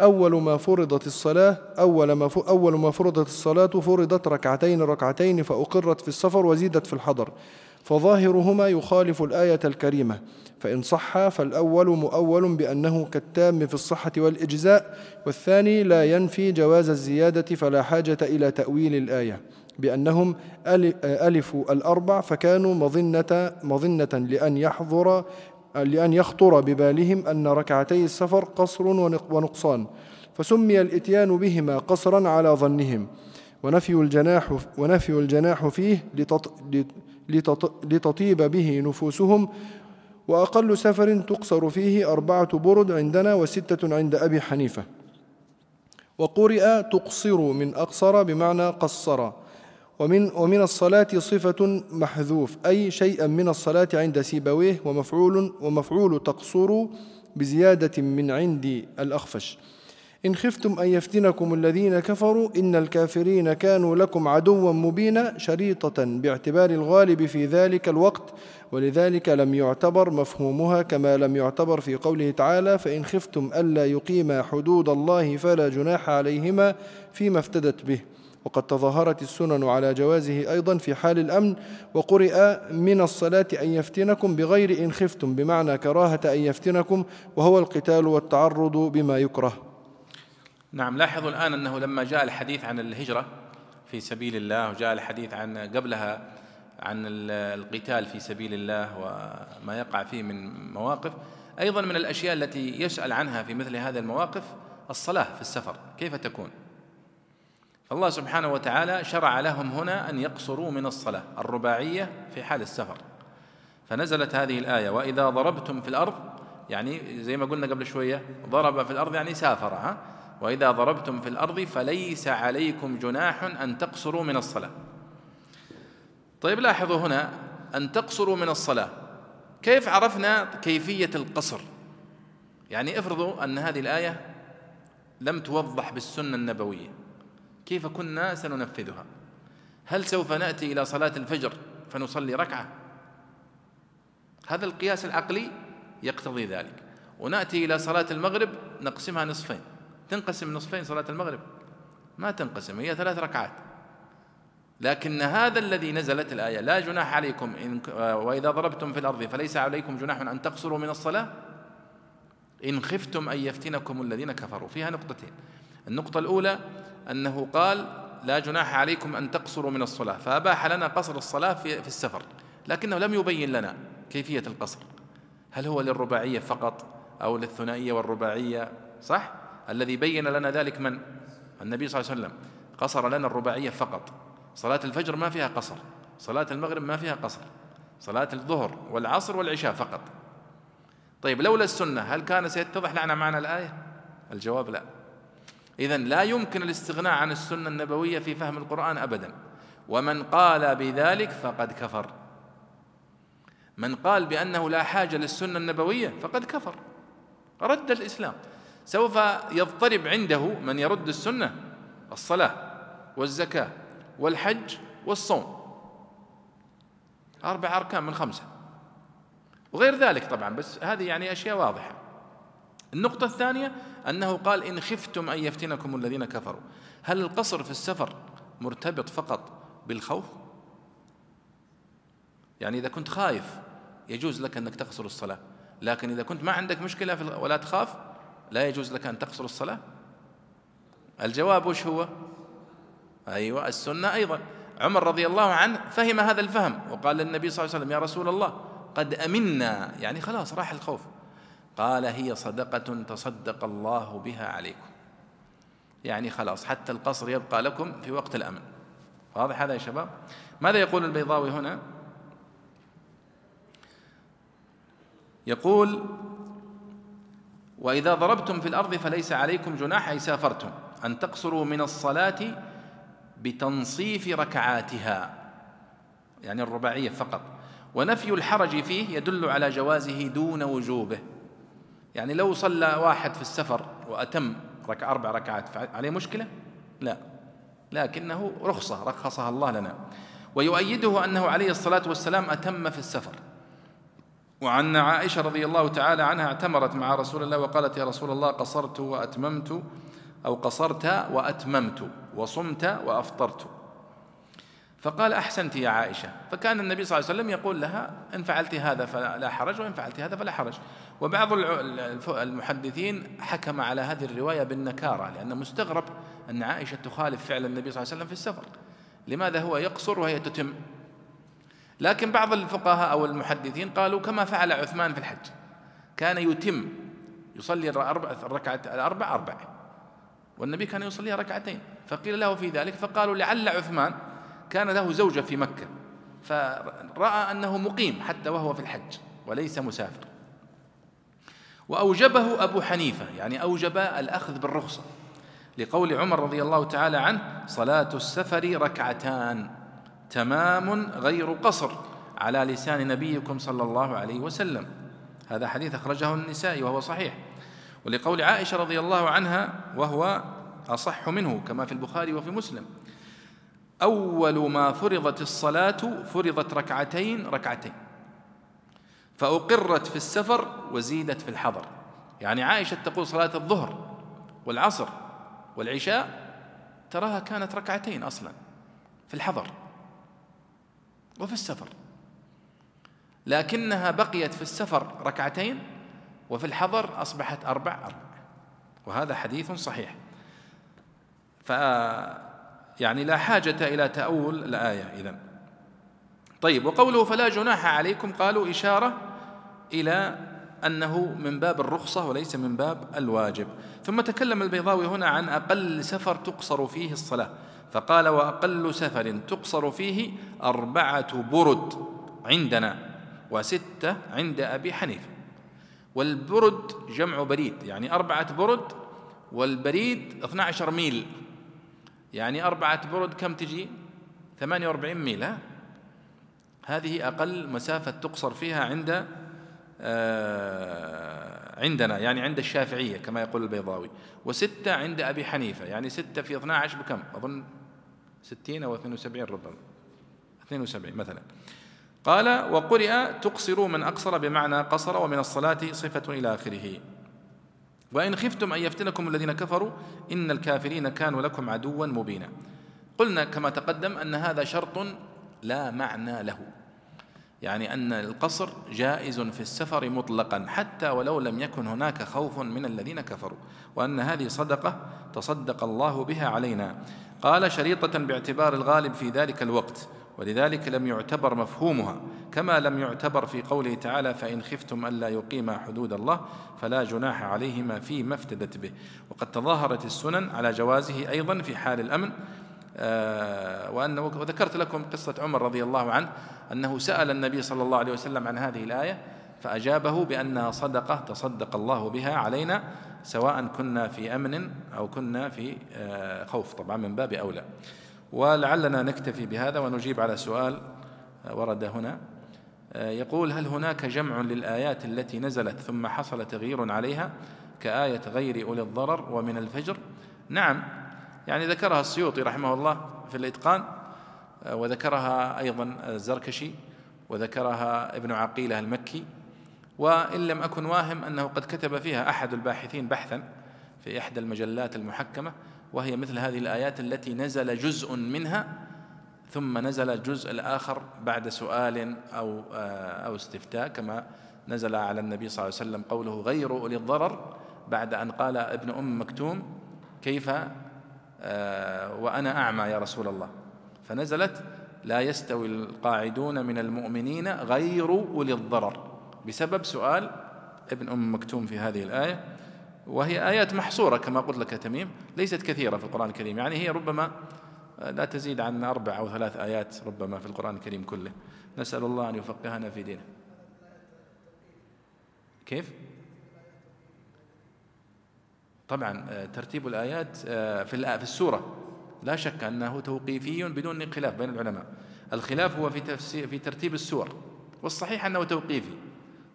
أول ما فرضت الصلاة أول ما أول ما فرضت الصلاة فرضت ركعتين ركعتين فأقرت في السفر وزيدت في الحضر. فظاهرهما يخالف الآية الكريمة فإن صح فالأول مؤول بأنه كالتام في الصحة والإجزاء والثاني لا ينفي جواز الزيادة فلا حاجة إلى تأويل الآية بأنهم ألفوا الأربع فكانوا مظنة, مظنة لأن يحضر لأن يخطر ببالهم أن ركعتي السفر قصر ونقصان فسمي الإتيان بهما قصرا على ظنهم ونفي الجناح ونفي الجناح فيه لتطيب به نفوسهم وأقل سفر تقصر فيه أربعة برد عندنا وستة عند أبي حنيفة. وقرئ تقصر من أقصر بمعنى قصر. ومن, ومن الصلاة صفة محذوف أي شيئا من الصلاة عند سيبويه ومفعول, ومفعول تقصر بزيادة من عند الأخفش. إن خفتم أن يفتنكم الذين كفروا إن الكافرين كانوا لكم عدوا مبينا شريطة باعتبار الغالب في ذلك الوقت ولذلك لم يعتبر مفهومها كما لم يعتبر في قوله تعالى فإن خفتم ألا يقيما حدود الله فلا جناح عليهما فيما افتدت به وقد تظاهرت السنن على جوازه أيضا في حال الأمن وقرئ من الصلاة أن يفتنكم بغير إن خفتم بمعنى كراهة أن يفتنكم وهو القتال والتعرض بما يكره. نعم لاحظوا الآن أنه لما جاء الحديث عن الهجرة في سبيل الله وجاء الحديث عن قبلها عن القتال في سبيل الله وما يقع فيه من مواقف أيضا من الأشياء التي يسأل عنها في مثل هذه المواقف الصلاة في السفر كيف تكون؟ الله سبحانه وتعالى شرع لهم هنا أن يقصروا من الصلاة الرباعية في حال السفر. فنزلت هذه الآية وإذا ضربتم في الأرض يعني زي ما قلنا قبل شوية ضرب في الأرض يعني سافر ها؟ وإذا ضربتم في الأرض فليس عليكم جناح أن تقصروا من الصلاة. طيب لاحظوا هنا أن تقصروا من الصلاة. كيف عرفنا كيفية القصر؟ يعني افرضوا أن هذه الآية لم توضح بالسنة النبوية. كيف كنا سننفذها؟ هل سوف نأتي إلى صلاة الفجر فنصلي ركعة؟ هذا القياس العقلي يقتضي ذلك. ونأتي إلى صلاة المغرب نقسمها نصفين. تنقسم نصفين صلاة المغرب. ما تنقسم هي ثلاث ركعات. لكن هذا الذي نزلت الآية لا جناح عليكم إن وإذا ضربتم في الأرض فليس عليكم جناح أن تقصروا من الصلاة. إن خفتم أن يفتنكم الذين كفروا. فيها نقطتين. النقطة الأولى أنه قال لا جناح عليكم أن تقصروا من الصلاة. فأباح لنا قصر الصلاة في السفر. لكنه لم يبين لنا كيفية القصر. هل هو للرباعية فقط أو للثنائية والرباعية؟ صح؟ الذي بين لنا ذلك من؟ النبي صلى الله عليه وسلم. قصر لنا الرباعية فقط. صلاة الفجر ما فيها قصر. صلاة المغرب ما فيها قصر. صلاة الظهر والعصر والعشاء فقط. طيب لولا السنة هل كان سيتضح لنا معنى الآية؟ الجواب لا. إذا لا يمكن الاستغناء عن السنة النبوية في فهم القرآن أبدا. ومن قال بذلك فقد كفر. من قال بأنه لا حاجة للسنة النبوية فقد كفر. رد الإسلام. سوف يضطرب عنده من يرد السنة الصلاة والزكاة والحج والصوم. أربع أركان من خمسة. وغير ذلك طبعا بس هذه يعني أشياء واضحة. النقطة الثانية أنه قال إن خفتم أن يفتنكم الذين كفروا. هل القصر في السفر مرتبط فقط بالخوف؟ يعني إذا كنت خايف يجوز لك أنك تقصر الصلاة لكن إذا كنت ما عندك مشكلة ولا تخاف لا يجوز لك أن تقصر الصلاة. الجواب وش هو؟ أيوة السنة أيضا. عمر رضي الله عنه فهم هذا الفهم وقال للنبي صلى الله عليه وسلم يا رسول الله قد أمنا. يعني خلاص راح الخوف. قال هي صدقة تصدق الله بها عليكم. يعني خلاص حتى القصر يبقى لكم في وقت الأمن. واضح هذا يا شباب؟ ماذا يقول البيضاوي هنا؟ يقول وإذا ضربتم في الأرض فليس عليكم جناح أي سافرتم. أن تقصروا من الصلاة بتنصيف ركعاتها يعني الرباعية فقط. ونفي الحرج فيه يدل على جوازه دون وجوبه. يعني لو صلى واحد في السفر وأتم ركع أربع ركعات عليه مشكلة؟ لا. لكنه رخصة رخصها الله لنا. ويؤيده أنه عليه الصلاة والسلام أتم في السفر. وعن عائشة رضي الله تعالى عنها اعتمرت مع رسول الله وقالت يا رسول الله قصرت وأتممت أو قصرت وأتممت وصمت وأفطرت. فقال أحسنت يا عائشة. فكان النبي صلى الله عليه وسلم يقول لها إن فعلت هذا فلا حرج وإن فعلت هذا فلا حرج. وبعض المحدثين حكم على هذه الرواية بالنكارة لأنه مستغرب أن عائشة تخالف فعل النبي صلى الله عليه وسلم في السفر. لماذا هو يقصر وهي تتم؟ لكن بعض الفقهاء أو المحدثين قالوا كما فعل عثمان في الحج. كان يتم يصلي الركعة الأربع أربع. والنبي كان يصليها ركعتين. فقيل له في ذلك فقالوا لعل عثمان كان له زوجة في مكة. فرأى أنه مقيم حتى وهو في الحج وليس مسافر. وأوجبه أبو حنيفة يعني أوجب الأخذ بالرخصة لقول عمر رضي الله تعالى عنه صلاة السفر ركعتان. تمام غير قصر على لسان نبيكم صلى الله عليه وسلم. هذا حديث أخرجه النساء وهو صحيح. ولقول عائشة رضي الله عنها وهو أصح منه كما في البخاري وفي مسلم. أول ما فرضت الصلاة فرضت ركعتين ركعتين. فأقرت في السفر وزيدت في الحضر. يعني عائشة تقول صلاة الظهر والعصر والعشاء تراها كانت ركعتين أصلا في الحضر. وفي السفر. لكنها بقيت في السفر ركعتين وفي الحضر أصبحت أربع أربع. وهذا حديث صحيح. ف يعني لا حاجة إلى تأول الآية إذن. طيب وقوله فلا جناح عليكم قالوا إشارة إلى أنه من باب الرخصة وليس من باب الواجب. ثم تكلم البيضاوي هنا عن أقل سفر تقصر فيه الصلاة. فقال وأقل سفر تقصر فيه أربعة برد عندنا وستة عند أبي حنيفة. والبرد جمع بريد يعني أربعة برد والبريد 12 ميل. يعني أربعة برد كم تجي؟ 48 ميل ها؟ هذه أقل مسافة تقصر فيها عند آه عندنا يعني عند الشافعية كما يقول البيضاوي. وستة عند أبي حنيفة يعني ستة في 12 بكم؟ أظن ستين أو 72 ربما. 72 مثلا. قال وقرئ تقصر من أقصر بمعنى قصر ومن الصلاة صفة إلى آخره. وإن خفتم أن يفتنكم الذين كفروا إن الكافرين كانوا لكم عدوا مبينا. قلنا كما تقدم أن هذا شرط لا معنى له. يعني أن القصر جائز في السفر مطلقا حتى ولو لم يكن هناك خوف من الذين كفروا. وأن هذه صدقة تصدق الله بها علينا. قال شريطة باعتبار الغالب في ذلك الوقت ولذلك لم يعتبر مفهومها. كما لم يعتبر في قوله تعالى فإن خفتم ألا يقيما حدود الله فلا جناح عليهما فيما افتدت به. وقد تظاهرت السنن على جوازه أيضا في حال الأمن. آه، وأنه وذكرت لكم قصة عمر رضي الله عنه أنه سأل النبي صلى الله عليه وسلم عن هذه الآية فأجابه بأنها صدقة تصدق الله بها علينا سواء كنا في أمن أو كنا في آه، خوف. طبعا من باب أولى. ولعلنا نكتفي بهذا ونجيب على سؤال آه، ورد هنا. يقول هل هناك جمع للآيات التي نزلت ثم حصل تغيير عليها كآية غير أولي الضرر ومن الفجر؟ نعم. يعني ذكرها السيوطي رحمه الله في الإتقان آه، وذكرها أيضا الزركشي وذكرها ابن عقيلة المكي وإن لم أكن واهم أنه قد كتب فيها أحد الباحثين بحثا في إحدى المجلات المحكمة وهي مثل هذه الآيات التي نزل جزء منها ثم نزل الجزء الآخر بعد سؤال أو آه، أو استفتاء كما نزل على النبي صلى الله عليه وسلم قوله غير أولي الضرر بعد أن قال ابن أم مكتوم كيف آه، وأنا أعمى يا رسول الله. فنزلت لا يستوي القاعدون من المؤمنين غير أولي الضرر. بسبب سؤال ابن أم مكتوم في هذه الآية وهي آيات محصورة كما قلت لك تميم ليست كثيرة في القرآن الكريم يعني هي ربما لا تزيد عن أربع أو ثلاث آيات ربما في القرآن الكريم كله. نسأل الله أن يفقهنا في دينه. كيف؟ طبعا آه، ترتيب الآيات آه، في السورة. لا شك أنه توقيفي بدون خلاف بين العلماء. الخلاف هو في في ترتيب السور والصحيح أنه توقيفي.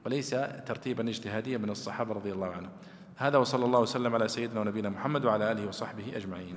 وليس ترتيبا اجتهاديا من الصحابة رضي الله عنهم. هذا وصلى الله وسلم على سيدنا ونبينا محمد وعلى آله وصحبه أجمعين.